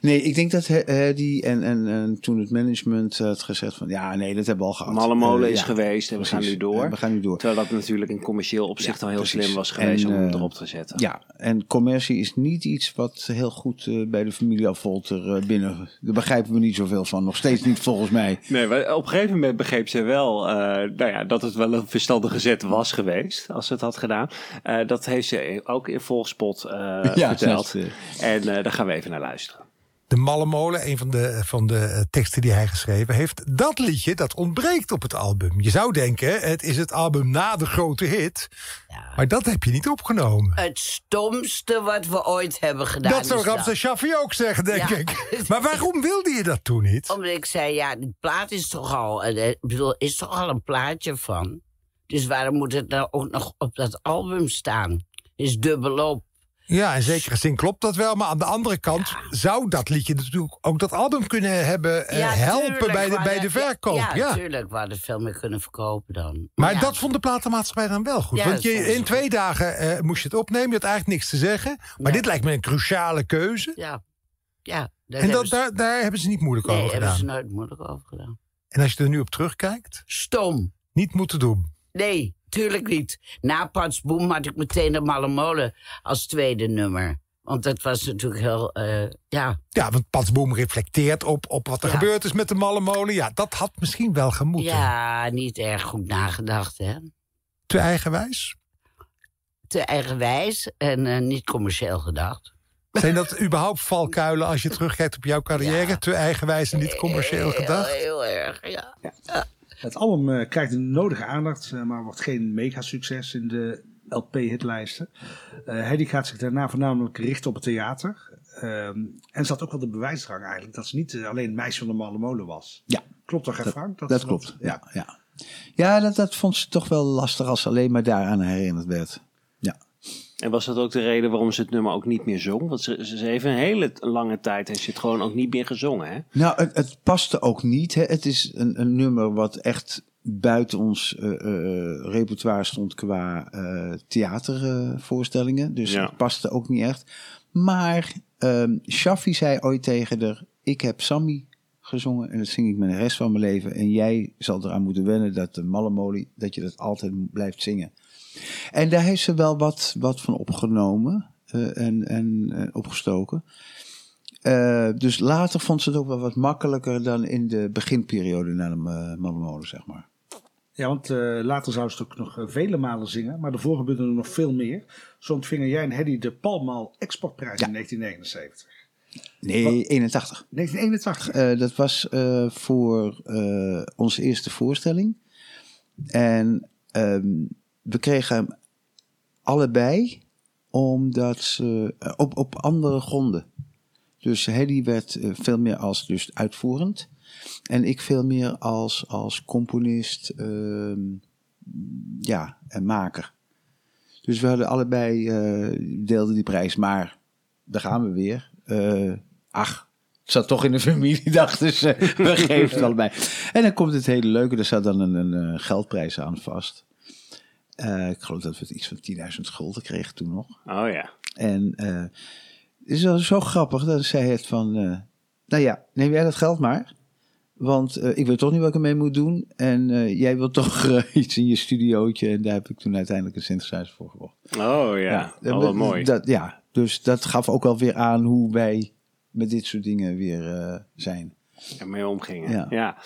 Nee, ik denk dat He- Hedy en, en, en toen het management had gezegd van... ja, nee, dat hebben we al gehad. Malle Molen Eh, is ja, geweest en we gaan nu door. Eh, we gaan nu door. Terwijl dat natuurlijk in commercieel opzicht al heel precies. slim was geweest En, om hem eh, erop te zetten. Ja, en commercie is niet iets wat heel goed eh, bij de familie Affolter eh, binnen... Daar begrijpen we niet zoveel van. Nog steeds niet volgens mij. Nee, maar op een gegeven moment begreep ze wel eh, nou ja, dat het wel een verstandige zet was geweest als ze het had gedaan. Eh, dat heeft ze ook in Volgspot eh, Ja, verteld. En eh, daar gaan we even naar luisteren. De Malle Molen, een van de, van de eh, teksten die hij geschreven heeft. Dat liedje, dat ontbreekt op het album. Je zou denken, het is het album na de grote hit. Maar dat heb je niet opgenomen. Het stomste wat we ooit hebben gedaan. dat zou is Ramses Shaffi ook zeggen, denk Ja. ik. Maar waarom wilde je dat toen niet? Omdat ik zei, ja, die plaat is toch al... eh, Ik bedoel, is toch al een plaatje van? Dus waarom moet het nou ook nog op dat album staan? Is dubbelop. Ja, in zekere zin klopt dat wel. Maar aan de andere kant zou dat liedje natuurlijk ook dat album kunnen hebben eh, helpen bij de, bij de verkoop. Ja, Ja, natuurlijk. We hadden veel meer kunnen verkopen dan. Maar dat vond de platenmaatschappij dan wel goed. Want je, in twee dagen eh, moest je het opnemen. Je had eigenlijk niks te zeggen. Maar dit lijkt me een cruciale keuze. Ja, ja daar en dat, hebben ze- daar, daar hebben ze niet moeilijk nee, over hebben gedaan. ze nooit moeilijk over gedaan. En als je er nu op terugkijkt? Stom. Niet moeten doen. Nee, tuurlijk niet. Na Pats Boom had ik meteen de Malle Molen als tweede nummer. Want dat was natuurlijk heel, eh, ja... Ja, want Patsboom reflecteert op, op wat er Ja. gebeurd is met de malle molen. Ja, dat had misschien wel gemoeten. Ja, niet erg goed nagedacht, hè. Te eigenwijs? Te eigenwijs en eh, niet commercieel gedacht. Zijn dat überhaupt valkuilen als je terugkijkt op jouw carrière? Te eigenwijs en niet commercieel gedacht? Heel erg, ja. Het album eh, krijgt de nodige aandacht, eh, maar wordt geen mega-succes in de LP-hitlijsten. Eh Hedy gaat zich daarna voornamelijk richten op het theater. Ehm, en ze had ook wel de bewijsdrang eigenlijk, dat ze niet alleen meisje van de malle molen was. Ja. Klopt toch, Dat- Frank? Dat, klopt, ja. Ja, ja dat, dat vond ze toch wel lastig als ze alleen maar daaraan herinnerd werd. En was dat ook de reden waarom ze het nummer ook niet meer zong? Want ze, ze heeft een hele lange tijd heeft ze het gewoon ook niet meer gezongen, hè? Nou, het, het paste ook niet. Hè. Het is een, een nummer wat echt buiten ons eh, eh, repertoire stond qua eh, theatervoorstellingen. dus Ja. het paste ook niet echt. Maar Shaffi zei ooit tegen haar... Ik heb Sammy gezongen en dat zing ik met de rest van mijn leven. En jij zal eraan moeten wennen dat de Mallemolie... dat je dat altijd blijft zingen. En daar heeft ze wel wat, wat van opgenomen eh, en, en eh, opgestoken. Eh, dus later vond ze het ook wel wat makkelijker dan in de beginperiode na de Mallemolen, zeg maar. Ja, want later zou ze het ook nog vele malen zingen, maar daarvoor gebeurde er nog veel meer. Zo ontvingen jij en Hedy de Palmal Exportprijs in 1979. Nee, 81. 1981? Eh, dat was voor onze eerste voorstelling. En ehm, we kregen hem allebei omdat ze eh, op, op andere gronden. Dus Hedy werd eh, veel meer als dus uitvoerend. En ik veel meer als, als componist ehm, ja, en maker. Dus we hadden allebei, eh, deelden die prijs. Maar daar gaan we weer. Eh, ach, het zat toch in de familie, dacht dus we geven het allebei. En dan komt het hele leuke, er zat dan een, een, geldprijs aan vast. Eh, ik geloof dat we het iets van 10.000 gulden kregen toen nog. Oh ja. En eh, het is wel zo grappig, dan zei het van, eh, nou ja, neem jij dat geld maar. Want ik weet toch niet wat ik ermee moet doen. En jij wilt toch iets in je studiootje. En daar heb ik toen uiteindelijk een synthesizer voor gekocht. Oh ja, Ja, mooi. Dat, ja, dus dat gaf ook wel weer aan hoe wij met dit soort dingen weer zijn. ermee omgingen. Ja. Ja.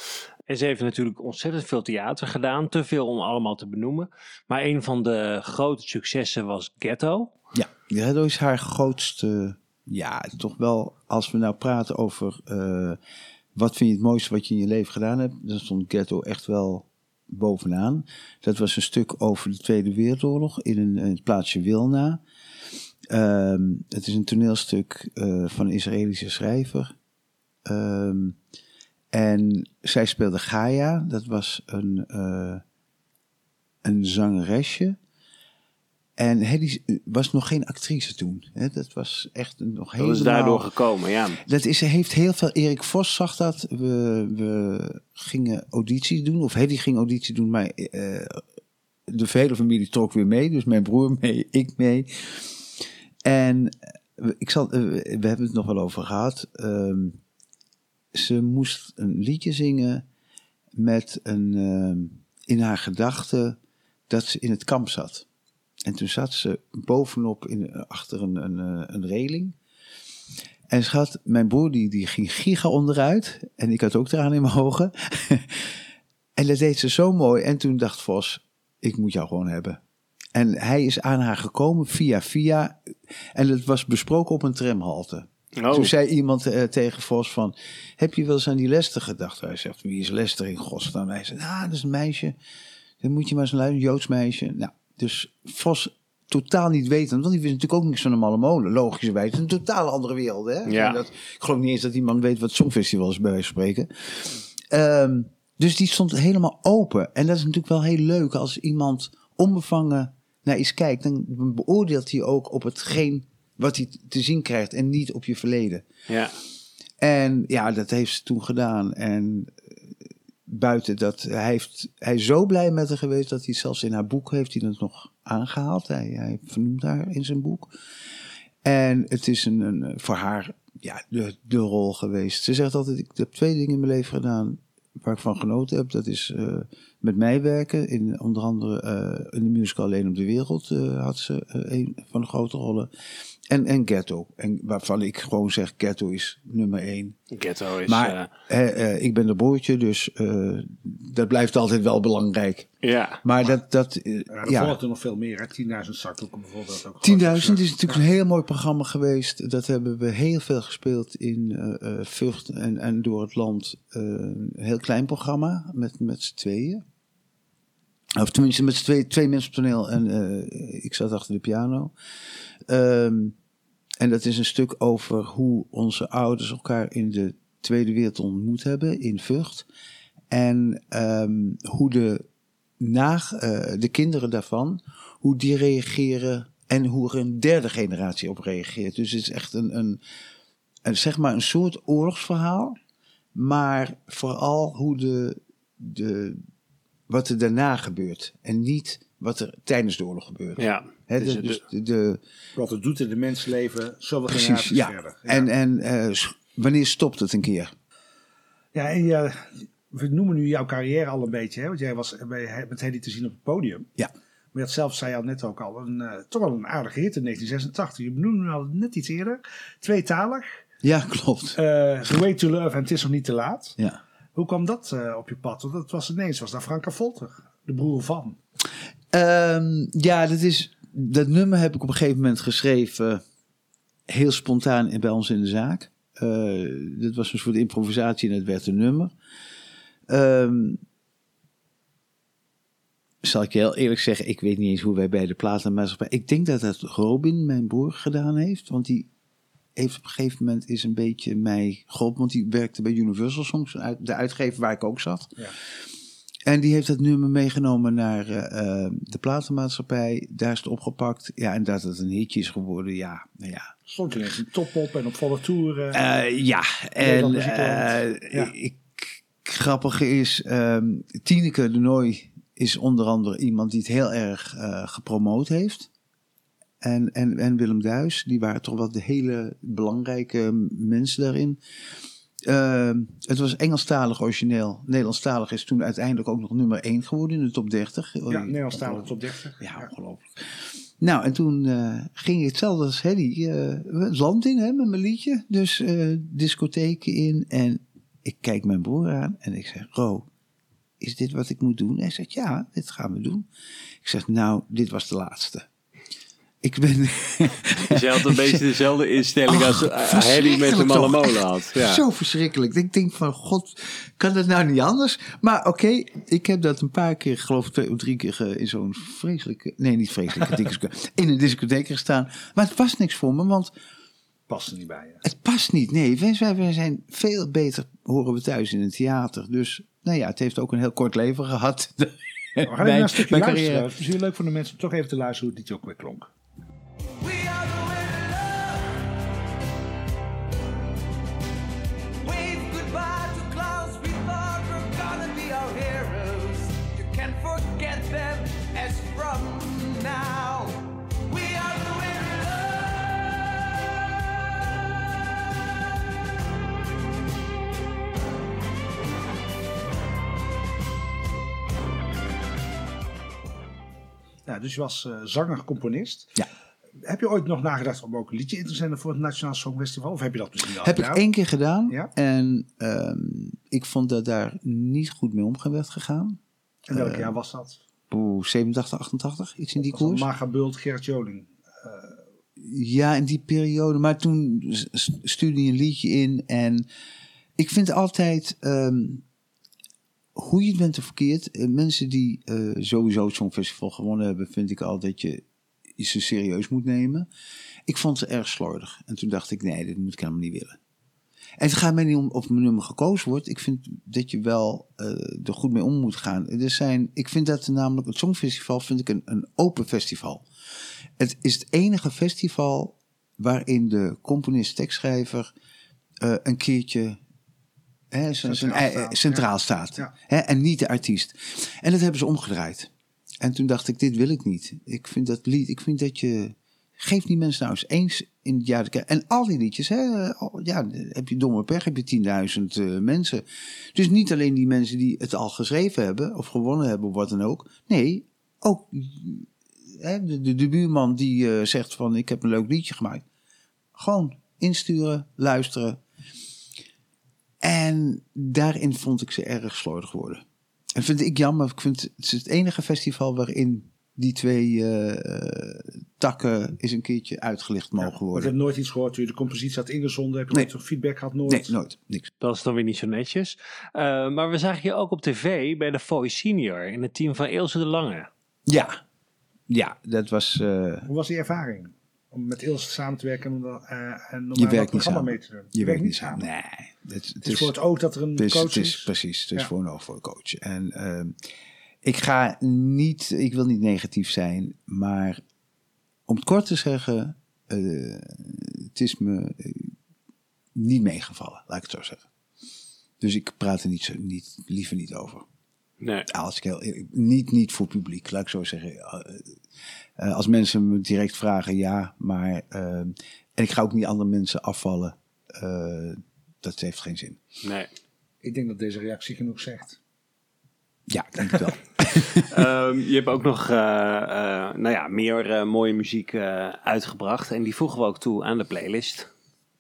En ze heeft natuurlijk ontzettend veel theater gedaan. Te veel om allemaal te benoemen. Maar een van de grote successen was Ghetto. Ja, Ghetto is haar grootste. Ja, toch wel. Als we nou praten over. eh, wat vind je het mooiste wat je in je leven gedaan hebt? Dan stond Ghetto echt wel bovenaan. Dat was een stuk over de Tweede Wereldoorlog in een, in het plaatsje Wilna. Ehm, het is een toneelstuk eh, van een Israëlische schrijver. Ehm, en zij speelde Gaia. Dat was een, eh, een zangeresje. En Hedy was nog geen actrice toen. Hè? Dat was echt nog Dat helemaal... is daardoor gekomen, ja. Dat is, heeft heel veel. Erik Vos zag dat. We, we gingen auditie doen. Of Hedy ging auditie doen. Maar eh, de hele familie trok weer mee. Dus mijn broer mee, ik mee. En we- ik zal, eh, we hebben het nog wel over gehad. Ehm, ze moest een liedje zingen met een, ehm, in haar gedachten dat ze in het kamp zat. En toen zat ze bovenop in, achter een, een, eh, een reling. En schat, mijn broer die, die ging giga onderuit. En ik had ook eraan in mijn ogen. en dat deed ze zo mooi. En toen dacht Vos, ik moet jou gewoon hebben. En hij is aan haar gekomen via via. En het was besproken op een tramhalte. Oh. Toen zei iemand eh, tegen Vos van... Heb je wel eens aan die Lester gedacht? Hij zegt, wie is Lester in godsnaam? Hij zegt, ah, dat is een meisje. Dan moet je maar eens luisteren, een Joods meisje. Nou, dus Vos totaal niet weten. Want die wist natuurlijk ook niks van een malle molen. Logischerwijs. Het is een totaal andere wereld. Hè? Ja. Dat, ik geloof niet eens dat iemand weet wat Songfestival is, bij wijze van spreken. Ehm, dus die stond helemaal open. En dat is natuurlijk wel heel leuk als iemand onbevangen naar iets kijkt. Dan beoordeelt hij ook op hetgeen wat hij te zien krijgt en niet op je verleden. Ja. En ja, dat heeft ze toen gedaan. En eh, buiten dat, hij, heeft, hij is zo blij met haar geweest dat hij zelfs in haar boek heeft hij het nog aangehaald. Hij, hij vernoemt haar in zijn boek. En het is een, een, voor haar ja, de, de rol geweest. Ze zegt altijd, ik heb twee dingen in mijn leven gedaan waar ik van genoten heb. Dat is eh, met mij werken. In, onder andere eh, in de musical Alleen op de Wereld eh, had ze eh, een van de grote rollen. En, en Ghetto. En waarvan ik gewoon zeg, Ghetto is nummer één. Ghetto is... Maar eh, eh, ik ben de broertje, dus eh, dat blijft altijd wel belangrijk. Ja. Maar dat, dat eh, Ja, er ja, volgt er nog veel meer. hè. 10.000 zakdoeken bijvoorbeeld. Ook 10.000 is natuurlijk een heel mooi programma geweest. Dat hebben we heel veel gespeeld in eh eh, Vught en, en door het land. Eh, een heel klein programma met, met z'n tweeën. Of tenminste met twee, twee mensen op toneel en eh, ik zat achter de piano. Ehm, en dat is een stuk over hoe onze ouders elkaar in de Tweede Wereld ontmoet hebben in Vught. En ehm, hoe de, na, eh, de kinderen daarvan, hoe die reageren en hoe er een derde generatie op reageert. Dus het is echt een, een, een, zeg maar een soort oorlogsverhaal, maar vooral hoe de, de, wat er daarna gebeurt en niet wat er tijdens de oorlog gebeurt. Ja. Hè, Dus dus de, de, Wat het doet in de mensenleven, zoveel precies, generaties ja. verder. En, en eh, wanneer stopt het een keer? Ja, en je, we noemen nu jouw carrière al een beetje, hè? want jij was bij, met Hedy te zien op het podium. Ja. Maar had zelf, zei je al net ook al, een, eh, toch wel een aardige hit in 1986. Je benoemde hem al net iets eerder. Tweetalig. Ja, klopt. Eh, The Way to Love en Het is nog niet te laat. Ja. Hoe kwam dat eh, op je pad? Want dat was ineens, was daar Franka Volter, de broer van. Ehm, ja, dat, is, dat nummer heb ik op een gegeven moment geschreven. Heel spontaan bij ons in de zaak. Eh dit was een soort improvisatie en het werd een nummer. Ehm, zal ik je heel eerlijk zeggen, ik weet niet eens hoe wij bij de platenmaatschappij... Ik denk dat dat Robin, mijn broer, gedaan heeft. Want die heeft op een gegeven moment is een beetje mij geholpen. Want die werkte bij Universal Songs, uit- de uitgever waar ik ook zat. Ja. En die heeft het nummer meegenomen naar eh, eh, de platenmaatschappij. Daar is het opgepakt. Ja, en dat het een hitje is geworden, ja, nou ja. Stond ineens in top op en op volle toeren. Eh, ja, en Ja. ik, grappige is, ehm Tineke de Nooi is onder andere iemand die het heel erg gepromoot heeft. En, en, en Willem Duis, die waren toch wel de hele belangrijke mensen daarin. Ehm, het was Engelstalig origineel. Nederlandstalig is toen uiteindelijk ook nog nummer 1 geworden in de top 30. ja, Nederlandstalig top 30. Ja, ongelooflijk. Nou, en toen eh, ging ik hetzelfde als Hedy eh, het land in hè, met mijn liedje. Dus eh discotheken in. En ik kijk mijn broer aan en ik zeg, Ro, is dit wat ik moet doen? Hij zegt, ja, dit gaan we doen. Ik zeg, nou, dit was de laatste. Ik ben... Jij had een beetje dezelfde instelling als Ach, uh, Harry met de molen had. Ja. Zo verschrikkelijk. Ik denk van, god, kan dat nou niet anders? Maar oké, ik heb dat een paar keer, geloof ik twee of drie keer ge- in zo'n vreselijke, nee niet vreselijke, discotheek, in een discotheek gestaan. Maar het was niks voor me, want Past er niet bij je. het past niet. Nee, wij, wij, zijn veel beter, horen we thuis in het theater. Dus, nou ja, het heeft ook een heel kort leven gehad. We gaan even een stukje luisteren. Het is heel leuk voor de mensen om toch even te luisteren hoe het liedje ook weer klonk. Wave goodbye to clowns we thought were gonna be our heroes. You can't forget them as from now. We are the Ja, dus je was eh, zanger, componist. Ja. Heb je ooit nog nagedacht om ook een liedje in te zenden voor het Nationaal Songfestival? Of heb je dat misschien al Heb ik één keer gedaan. Ja? En ehm, ik vond dat daar niet goed mee om werd gegaan. En welk Eh, jaar was dat? Oeh, 87, 88, iets in die koers. Maga Bult, Gerrit Joling. Ja, in die periode. Maar toen stuurde je een liedje in. En ik vind altijd, ehm, hoe je het bent of verkeerd, eh, mensen die eh, sowieso het Songfestival gewonnen hebben, vind ik al dat je ze serieus moet nemen. Ik vond ze erg slordig. En toen dacht ik, nee, dit moet ik helemaal niet willen. En het gaat mij niet om of mijn nummer gekozen wordt. Ik vind dat je wel eh, er goed mee om moet gaan. Er zijn, ik vind dat namelijk, het Songfestival vind ik een, een open festival. Het is het enige festival waarin de componist, tekstschrijver eh, een keertje hè, Centraal centraal staat. Ja. Hè, en niet de artiest. En dat hebben ze omgedraaid. En toen dacht ik, dit wil ik niet. Ik vind dat lied, ik vind dat je... Geef die mensen nou eens eens in het jaar... En al die liedjes, hè, ja, heb je domme pech, heb je 10.000 eh, mensen. Dus niet alleen die mensen die het al geschreven hebben... of gewonnen hebben, of wat dan ook. Nee, ook hè, de, de, de buurman die eh, zegt van... ik heb een leuk liedje gemaakt. Gewoon insturen, luisteren. En daarin vond ik ze erg slordig worden. En vind ik jammer. Ik vind het is het enige festival waarin die twee eh, takken eens een keertje uitgelicht mogen worden. hebt nooit iets gehoord toen je de compositie had ingezonden. Heb je Nee. nooit zo'n feedback gehad? Nooit? Nee, nooit. Niks. Dat is dan weer niet zo netjes. Eh, maar we zagen je ook op tv bij de Voice Senior in het team van Ilse de Lange. Ja, ja dat was... eh, Hoe was die ervaring? Om met Ilse samen te werken en, eh, en werkt niet programma samen. mee te doen. Je werkt niet samen. Nee. Het, Het is voor het oog dat er een is, coach het is. is. Precies, het is Ja. voor een oog voor een coach. En ehm, ik ga niet, ik wil niet negatief zijn, maar om het kort te zeggen, eh, het is me eh, niet meegevallen, laat ik het zo zeggen. Dus ik praat er niet zo, niet, liever niet over. Nee. Als ik heel, niet, niet voor publiek, laat ik zo zeggen. Eh, als mensen me direct vragen, ja, maar. eh, en ik ga ook niet andere mensen afvallen. eh, dat heeft geen zin. Nee. Ik denk dat deze reactie genoeg zegt. Ja, ik denk het wel. Ehm, je hebt ook nog eh, eh, nou ja, meer eh, mooie muziek eh, uitgebracht. En die voegen we ook toe aan de playlist.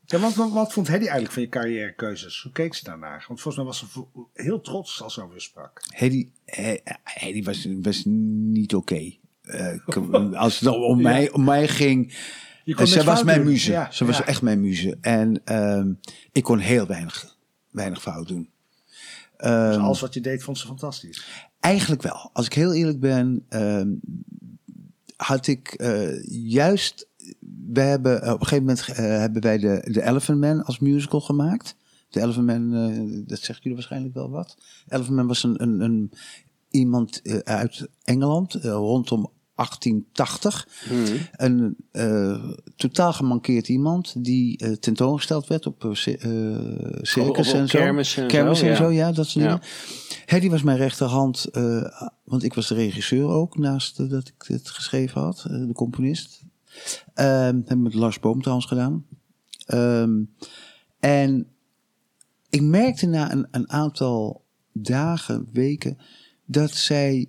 Ja, wat, wat, wat vond Hedy eigenlijk van je carrièrekeuzes? Hoe keek ze daarnaar? Want volgens mij was ze heel trots als ze over je sprak. Hedy, He- Hedy was, was niet oké. Ik- als het om Ja. mij, om mij ging. Ze niks was mijn muze. Ja, Ze was ja. echt mijn muze. En ehm, ik kon heel weinig, weinig fout doen. Dus Ehm, alles wat je deed vond ze fantastisch. Eigenlijk wel. Als ik heel eerlijk ben, ehm, had ik eh, juist. We hebben op een gegeven moment eh, hebben wij de, de Elephant Man als musical gemaakt. De Elephant Man, eh, dat zegt jullie waarschijnlijk wel wat. Elephant Man was een, een, een iemand eh, uit Engeland eh, rondom 1880. Een eh, totaal gemankeerd iemand die eh, tentoongesteld werd op ci- circus Op- op en zo. kermis en Kermis zo, en ja. zo, ja, dat soort Ja. dingen. Hedy was mijn rechterhand, want ik was de regisseur ook, naast dat ik het geschreven had, de componist. Ehm heb met Lars Boom trouwens gedaan. Ehm, en ik merkte na een, een aantal dagen, weken, dat zij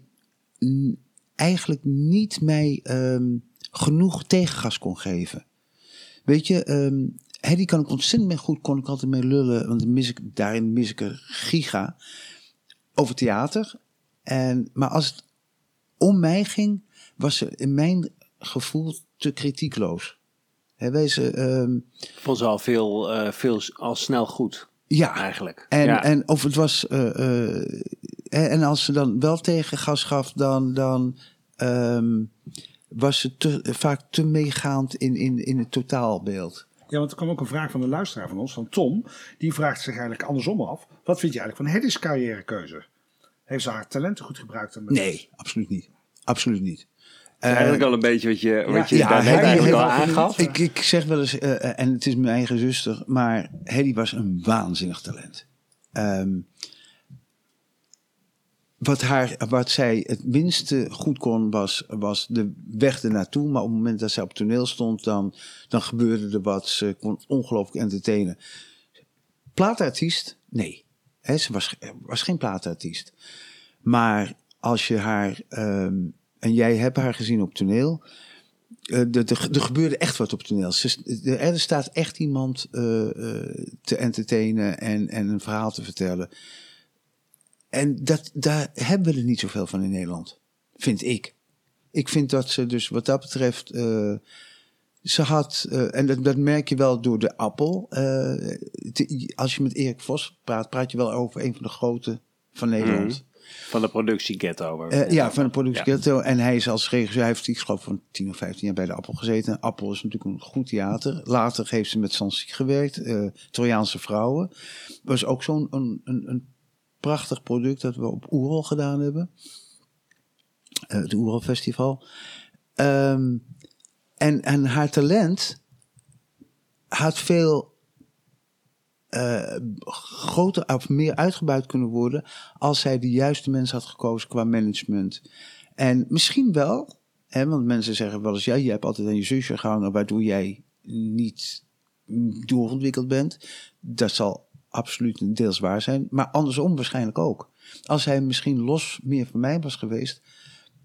eigenlijk niet mij ehm, genoeg tegengas kon geven. Weet je, ehm Hedy kan ik ontzettend mee goed, kon ik altijd mee lullen, want mis ik, daarin mis ik een giga. over theater. En, maar als het om mij ging, was ze in mijn gevoel te kritiekloos. Hè, wees, ehm, Vond ze al veel, eh, veel al snel goed. Ja, eigenlijk. En, ja. en of het was. eh, eh, en en als ze dan wel tegengas gaf, dan, dan ehm, was ze te, vaak te meegaand in, in, in het totaalbeeld. Ja, want er kwam ook een vraag van een luisteraar van ons, van Tom. Die vraagt zich eigenlijk andersom af. Wat vind je eigenlijk van Heddy's carrièrekeuze? Heeft ze haar talenten goed gebruikt? Nee, absoluut niet. Absoluut niet. Eigenlijk al een beetje wat je, wat je Ja, daarnet Hedy eigenlijk al aangaf. Ik, ik zeg wel eens, eh, eh, en het is mijn eigen zuster, maar Hedy was een waanzinnig talent. Ehm, wat, haar, wat zij het minste goed kon, was, was de weg ernaartoe. Maar op het moment dat zij op toneel stond, dan, dan gebeurde er wat. Ze kon ongelooflijk entertainen. Plaatartiest? Nee. Ze was, was geen plaatartiest. Maar als je haar, ehm, en jij hebt haar gezien op toneel, eh, er- gebeurde echt wat op toneel. Er, staat echt iemand eh, eh, te entertainen en, en een verhaal te vertellen. En dat, daar hebben we er niet zoveel van in Nederland, vind ik. Ik vind dat ze dus wat dat betreft. ze had, en dat, merk je wel door de appel. als je met Erik Vos praat, praat je wel over een van de grote van Nederland. Mhm. Van de productie Ghetto. Eh, ja, van de productie Ja. Ghetto. En hij is als regisseur, hij heeft, ik geloof, van 10 of 15 jaar bij de Appel gezeten. Appel is natuurlijk een goed theater. Later heeft ze met Sansi gewerkt. eh Trojaanse Vrouwen. was ook zo'n een, een, een prachtig product dat we op Oerol gedaan hebben. Eh, het Oerol Festival. Ehm, en, en haar talent had veel eh, groter of meer uitgebuit kunnen worden als zij de juiste mensen had gekozen qua management. En misschien wel, hè, want mensen zeggen wel eens, ja, je hebt altijd aan je zusje gehangen, waardoor jij niet doorontwikkeld bent. Dat zal absoluut deels waar zijn, maar andersom waarschijnlijk ook. Als hij misschien los meer van mij was geweest,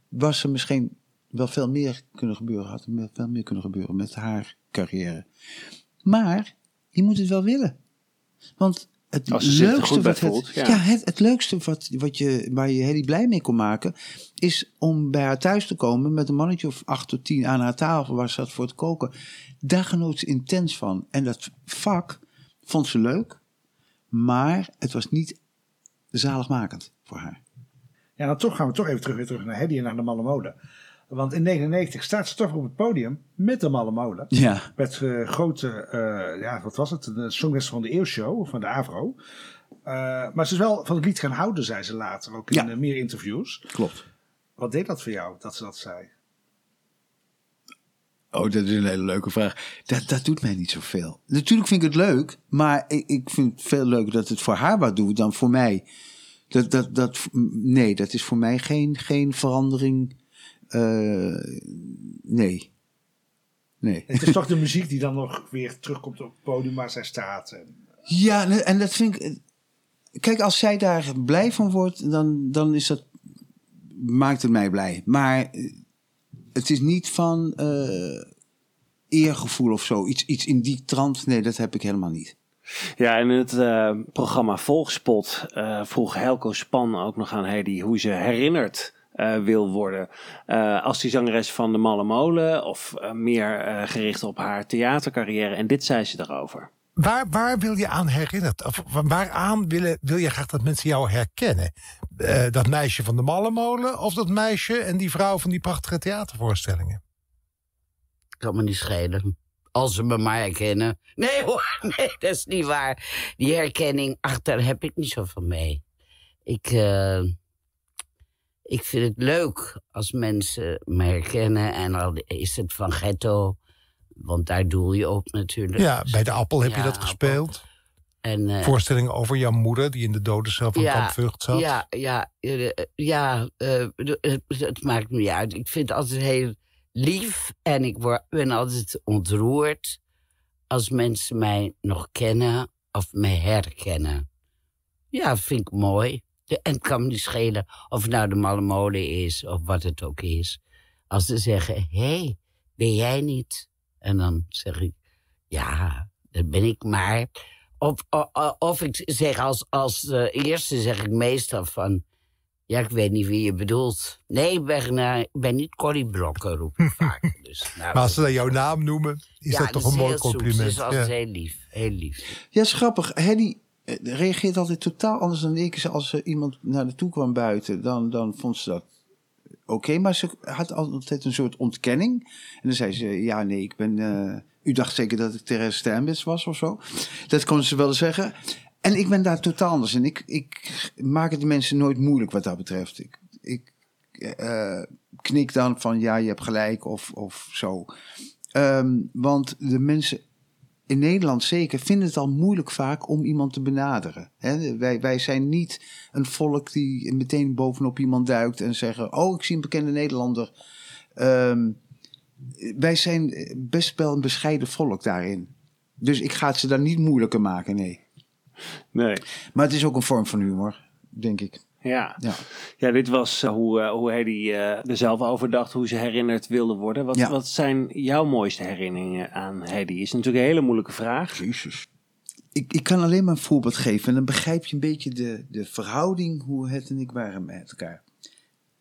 was er misschien wel veel meer kunnen gebeuren, had er veel meer kunnen gebeuren met haar carrière. Maar je moet het wel willen. Want het leukste wat het, voelt, ja. ja. het, het leukste wat, wat je, waar je Hedy blij mee kon maken, is om bij haar thuis te komen met een mannetje of acht tot tien aan haar tafel waar ze zat voor het koken. Daar genoot ze intens van. En dat vak vond ze leuk, maar het was niet zaligmakend voor haar. Ja, dan toch gaan we toch even terug, weer terug naar Heddy en naar de Malle Molen. Want in 99 staat ze toch op het podium met de Malle Molen. Ja. Met eh, grote, eh, ja, wat was het? De Songwester van de Eeuwshow, van de AVRO. Eh, maar ze is wel van het lied gaan houden, zei ze later, ook in Ja. meer interviews. Klopt. Wat deed dat voor jou, dat ze dat zei? Oh, dat is een hele leuke vraag. Dat, dat doet mij niet zoveel. Natuurlijk vind ik het leuk, maar ik, ik vind het veel leuker dat het voor haar wat doet dan voor mij. Dat, dat, dat, nee, dat is voor mij geen, geen verandering. Eh, nee. Nee. Het is toch de muziek die dan nog weer terugkomt op het podium waar zij staat. En, Ja, en- dat vind ik. Kijk, als zij daar blij van wordt, dan, dan is dat. maakt het mij blij. Maar eh, het is niet van. eh, eergevoel of zo. Iets, iets in die trant. Nee, dat heb ik helemaal niet. Ja, en in het eh, programma Volgspot eh, vroeg Helco Span ook nog aan Hedy hoe ze herinnerd eh, wil worden. Eh, als die zangeres van de Malle Molen of eh, meer eh, gericht op haar theatercarrière. En dit zei ze daarover. Waar, waar wil je aan herinnerd? Of wa- waaraan willen, wil je graag dat mensen jou herkennen? Eh, dat meisje van de Mallemolen of dat meisje en die vrouw van die prachtige theatervoorstellingen? Kan me niet schelen. Als ze me maar herkennen. Nee hoor, nee, dat is niet waar. Die herkenning, ach, daar heb ik niet zoveel mee. Ik, eh, ik vind het leuk als mensen me herkennen. En al is het van ghetto, want daar doel je op natuurlijk. Ja, bij de Appel heb je Ja, dat Appel. gespeeld. En, eh, Voorstellingen over jouw moeder die in de dodencel van Kamp Vught zat. Ja, ja, eh, ja eh, de- het, het maakt me niet uit. Ik vind het altijd heel lief en ik word, ben altijd ontroerd als mensen mij nog kennen of mij herkennen. Ja, vind ik mooi. De- en het kan me niet schelen of het nou de malle molen is of wat het ook is. Als ze zeggen, hé, hey, ben jij niet? En dan zeg ik, ja, dat ben ik maar. Of, of, of ik zeg als, als eh, eerste zeg ik meestal van... Ja, ik weet niet wie je bedoelt. Nee, ik ben, ik ben niet Corrie Brokken, roep ik vaak. Dus, nou, Maar als ze dan jouw naam noemen, is ja, dat toch een mooi compliment. Ze is altijd Ja. heel lief. Heel lief. Ja, is grappig. Reageert altijd totaal anders dan ik. Als er iemand naar de toe kwam buiten, dan, dan vond ze dat oké. maar ze had altijd een soort ontkenning. En dan zei ze, ja, nee, ik ben... eh, u dacht zeker dat ik Therese Steinmetz was of zo. Dat kon ze wel zeggen. En ik ben daar totaal anders in. Ik, ik maak het de mensen nooit moeilijk wat dat betreft. Ik, ik eh, knik dan van, ja, je hebt gelijk of, of zo. Ehm, want de mensen in Nederland zeker vinden het al moeilijk vaak om iemand te benaderen. Wij, wij zijn niet een volk die meteen bovenop iemand duikt en zeggen: Oh, ik zie een bekende Nederlander. Ehm, wij zijn best wel een bescheiden volk daarin. Dus ik ga het ze daar niet moeilijker maken, nee. Nee. Maar het is ook een vorm van humor, denk ik. Ja. Ja. Ja, dit was eh, hoe, eh, hoe Hedy eh, er zelf over dacht, hoe ze herinnerd wilde worden. Wat, Ja. wat zijn jouw mooiste herinneringen aan Hedy? Is natuurlijk een hele moeilijke vraag. Jezus. Ik, ik kan alleen maar een voorbeeld geven en dan begrijp je een beetje de, de verhouding hoe het en ik waren met elkaar.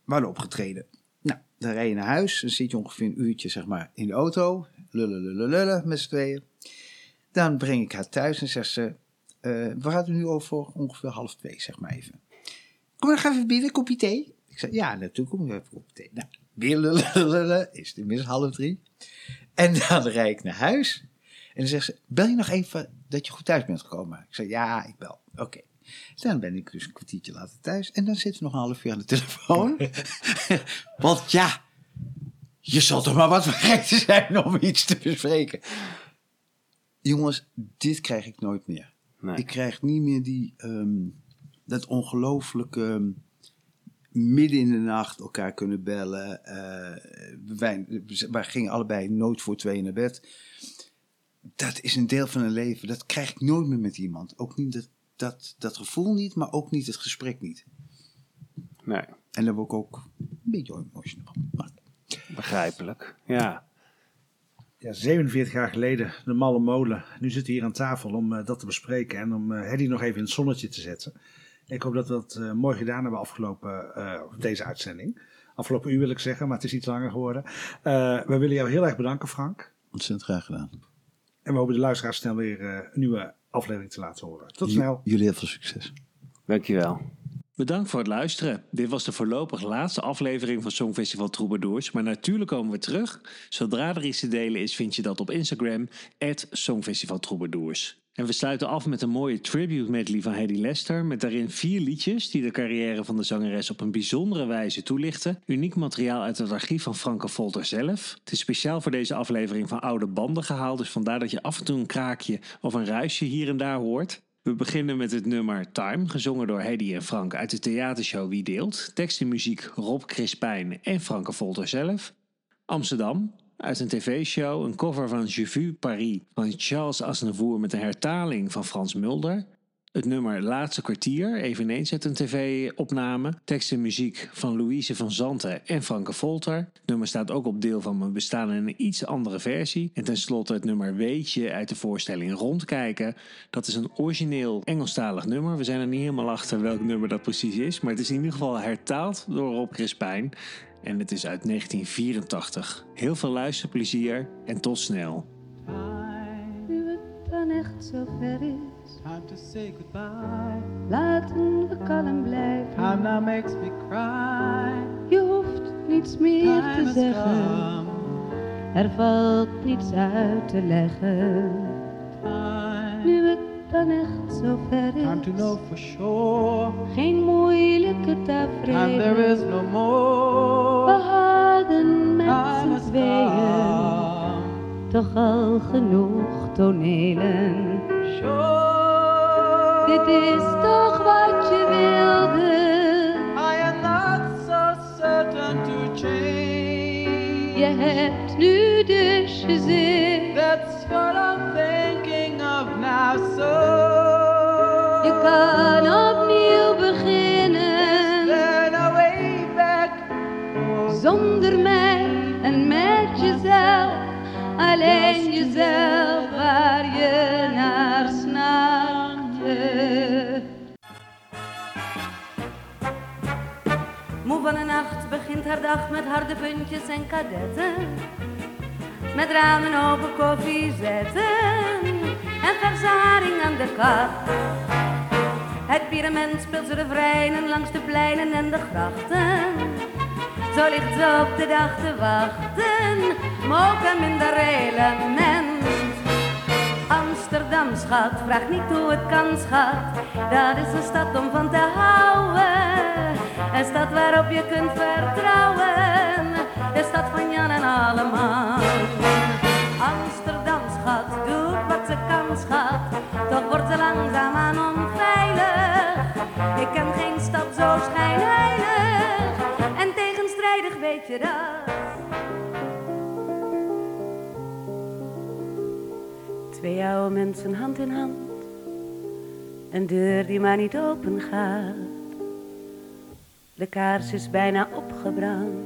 We hadden opgetreden. Nou, dan rij je naar huis, dan zit je ongeveer een uurtje zeg maar, in de auto. Lullen, lullen, lullen met z'n tweeën. Dan breng ik haar thuis en zegt ze, eh, we gaan het nu over ongeveer half twee, zeg maar even. Kom maar, ga even binnen, kopje thee. Ik zei, ja, natuurlijk kom ik even kopje thee. Nou, weer. Is het inmiddels half drie. En dan rijd ik naar huis. En dan zegt ze, bel je nog even dat je goed thuis bent gekomen? Ik zei, ja, ik bel. Oké. Dan ben ik dus een kwartiertje later thuis. En dan zitten we nog een half uur aan de telefoon. Want ja, je zal toch maar wat vergeten zijn om iets te bespreken. Jongens, dit krijg ik nooit meer. Nee. Ik krijg niet meer die, ehm, dat ongelooflijke ehm, midden in de nacht elkaar kunnen bellen. Eh, wij, wij gingen allebei nooit voor tweeën naar bed. Dat is een deel van een leven. Dat krijg ik nooit meer met iemand. Ook niet dat, dat, dat gevoel niet, maar ook niet het gesprek niet. Nee, En daar word ik ook een beetje emotional van. Begrijpelijk. Ja. Ja, 47 jaar geleden, de Malle Molen. Nu zitten we hier aan tafel om eh, dat te bespreken en om Hedy nog even in het zonnetje te zetten. Ik hoop dat we dat eh, mooi gedaan hebben afgelopen eh, deze uitzending. Afgelopen uur wil ik zeggen, maar het is iets langer geworden. Eh, we willen jou heel erg bedanken, Frank. ontzettend graag gedaan. En we hopen de luisteraars snel weer eh, een nieuwe aflevering te laten horen. Tot snel. Jullie heel veel succes. Dankjewel. Bedankt voor het luisteren. Dit was de voorlopig laatste aflevering van Songfestival Troubadours. Maar natuurlijk komen we terug. Zodra er iets te delen is, vind je dat op Instagram, Songfestival Troubadours. En we sluiten af met een mooie tribute medley van Hedy Lester. Met daarin vier liedjes die de carrière van de zangeres op een bijzondere wijze toelichten. Uniek materiaal uit het archief van Franke Volter zelf. Het is speciaal voor deze aflevering van oude banden gehaald. Dus vandaar dat je af en toe een kraakje of een ruisje hier en daar hoort. We beginnen met het nummer Time, gezongen door Hedy en Frank uit de theatershow Wie Deelt. Tekst en muziek Rob Crispijn en Franke Volter zelf. Amsterdam, uit een tv-show, een cover van Je Vu Paris van Charles Aznavour met een hertaling van Frans Mulder. Het nummer Laatste Kwartier, eveneens uit een tv-opname. Tekst en muziek van Louise van Zanten en Franke Volter. Het nummer staat ook op deel van mijn bestaan in een iets andere versie. En tenslotte het nummer Weetje uit de voorstelling Rondkijken. Dat is een origineel Engelstalig nummer. We zijn er niet helemaal achter welk nummer dat precies is. Maar het is in ieder geval hertaald door Rob Crispijn. En het is uit 1984. Heel veel luisterplezier en tot snel. Nu het dan echt zo ver is, Time to say goodbye. laten we kalm blijven. Time now makes me cry. Je hoeft niets meer Time te zeggen, come. er valt niets uit te leggen. Time. Nu het dan echt zo ver Time to is, know for sure. geen moeilijke Time there tafereelen. is no more. We hadden met z'n tweeën toch al genoeg tonelen. Sure. Dit is toch wat je wilde. I am not so certain to change. Je hebt nu dus je zin. That's what I'm. So je kan opnieuw beginnen. Zonder mij en met jezelf, alleen jezelf waar je naar snakte. Moe van de nacht begint haar dag met harde puntjes en kadetten. Met ramen open koffie zetten en verse aan de kap. Het pyramid speelt zijn refreinen langs de pleinen en de grachten. Zo ligt ze op de dag te wachten, mogen minder element. Amsterdam, schat, vraag niet hoe het kan, schat. Dat is een stad om van te houden. Een stad waarop je kunt vertrouwen. De stad van Jan en allemaal. Doet wat ze kan, schat. Toch wordt ze langzaamaan onveilig. Ik ken geen stad zo schijnheilig. En tegenstrijdig weet je dat. Twee oude mensen hand in hand. Een deur die maar niet open gaat. De kaars is bijna opgebrand.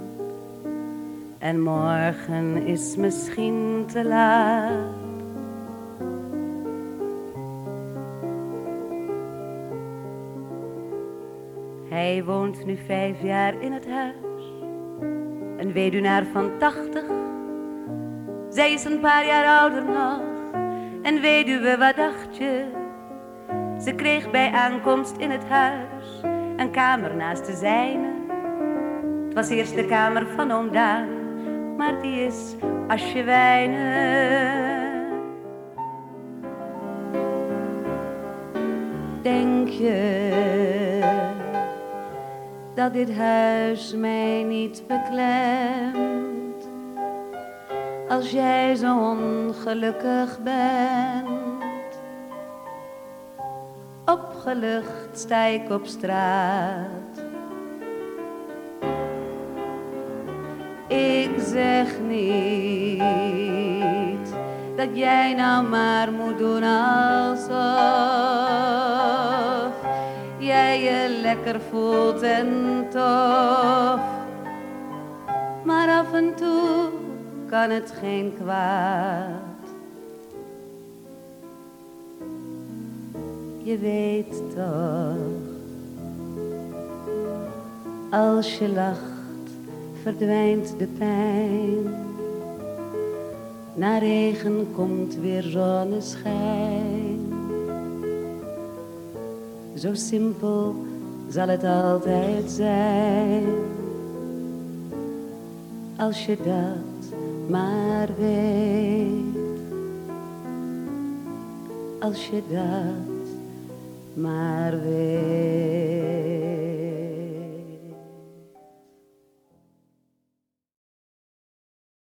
En morgen is misschien te laat. Hij woont nu vijf jaar in het huis. Een weduwnaar van tachtig. Zij is een paar jaar ouder nog. En weduwe, wat dacht je? Ze kreeg bij aankomst in het huis een kamer naast de zijne. Het was eerst de kamer van oom Daan, maar die is asjewijnen. Denk je dat dit huis mij niet beklemt? Als jij zo ongelukkig bent. Opgelucht sta ik op straat. Ik zeg niet dat jij nou maar moet doen alsof jij je lekker voelt en tof. Maar af en toe kan het geen kwaad. Je weet toch, als je lacht, verdwijnt de pijn. Na regen komt weer zonneschijn. Zo simpel zal het altijd zijn. Als je dat maar weet. Als je dat maar weet.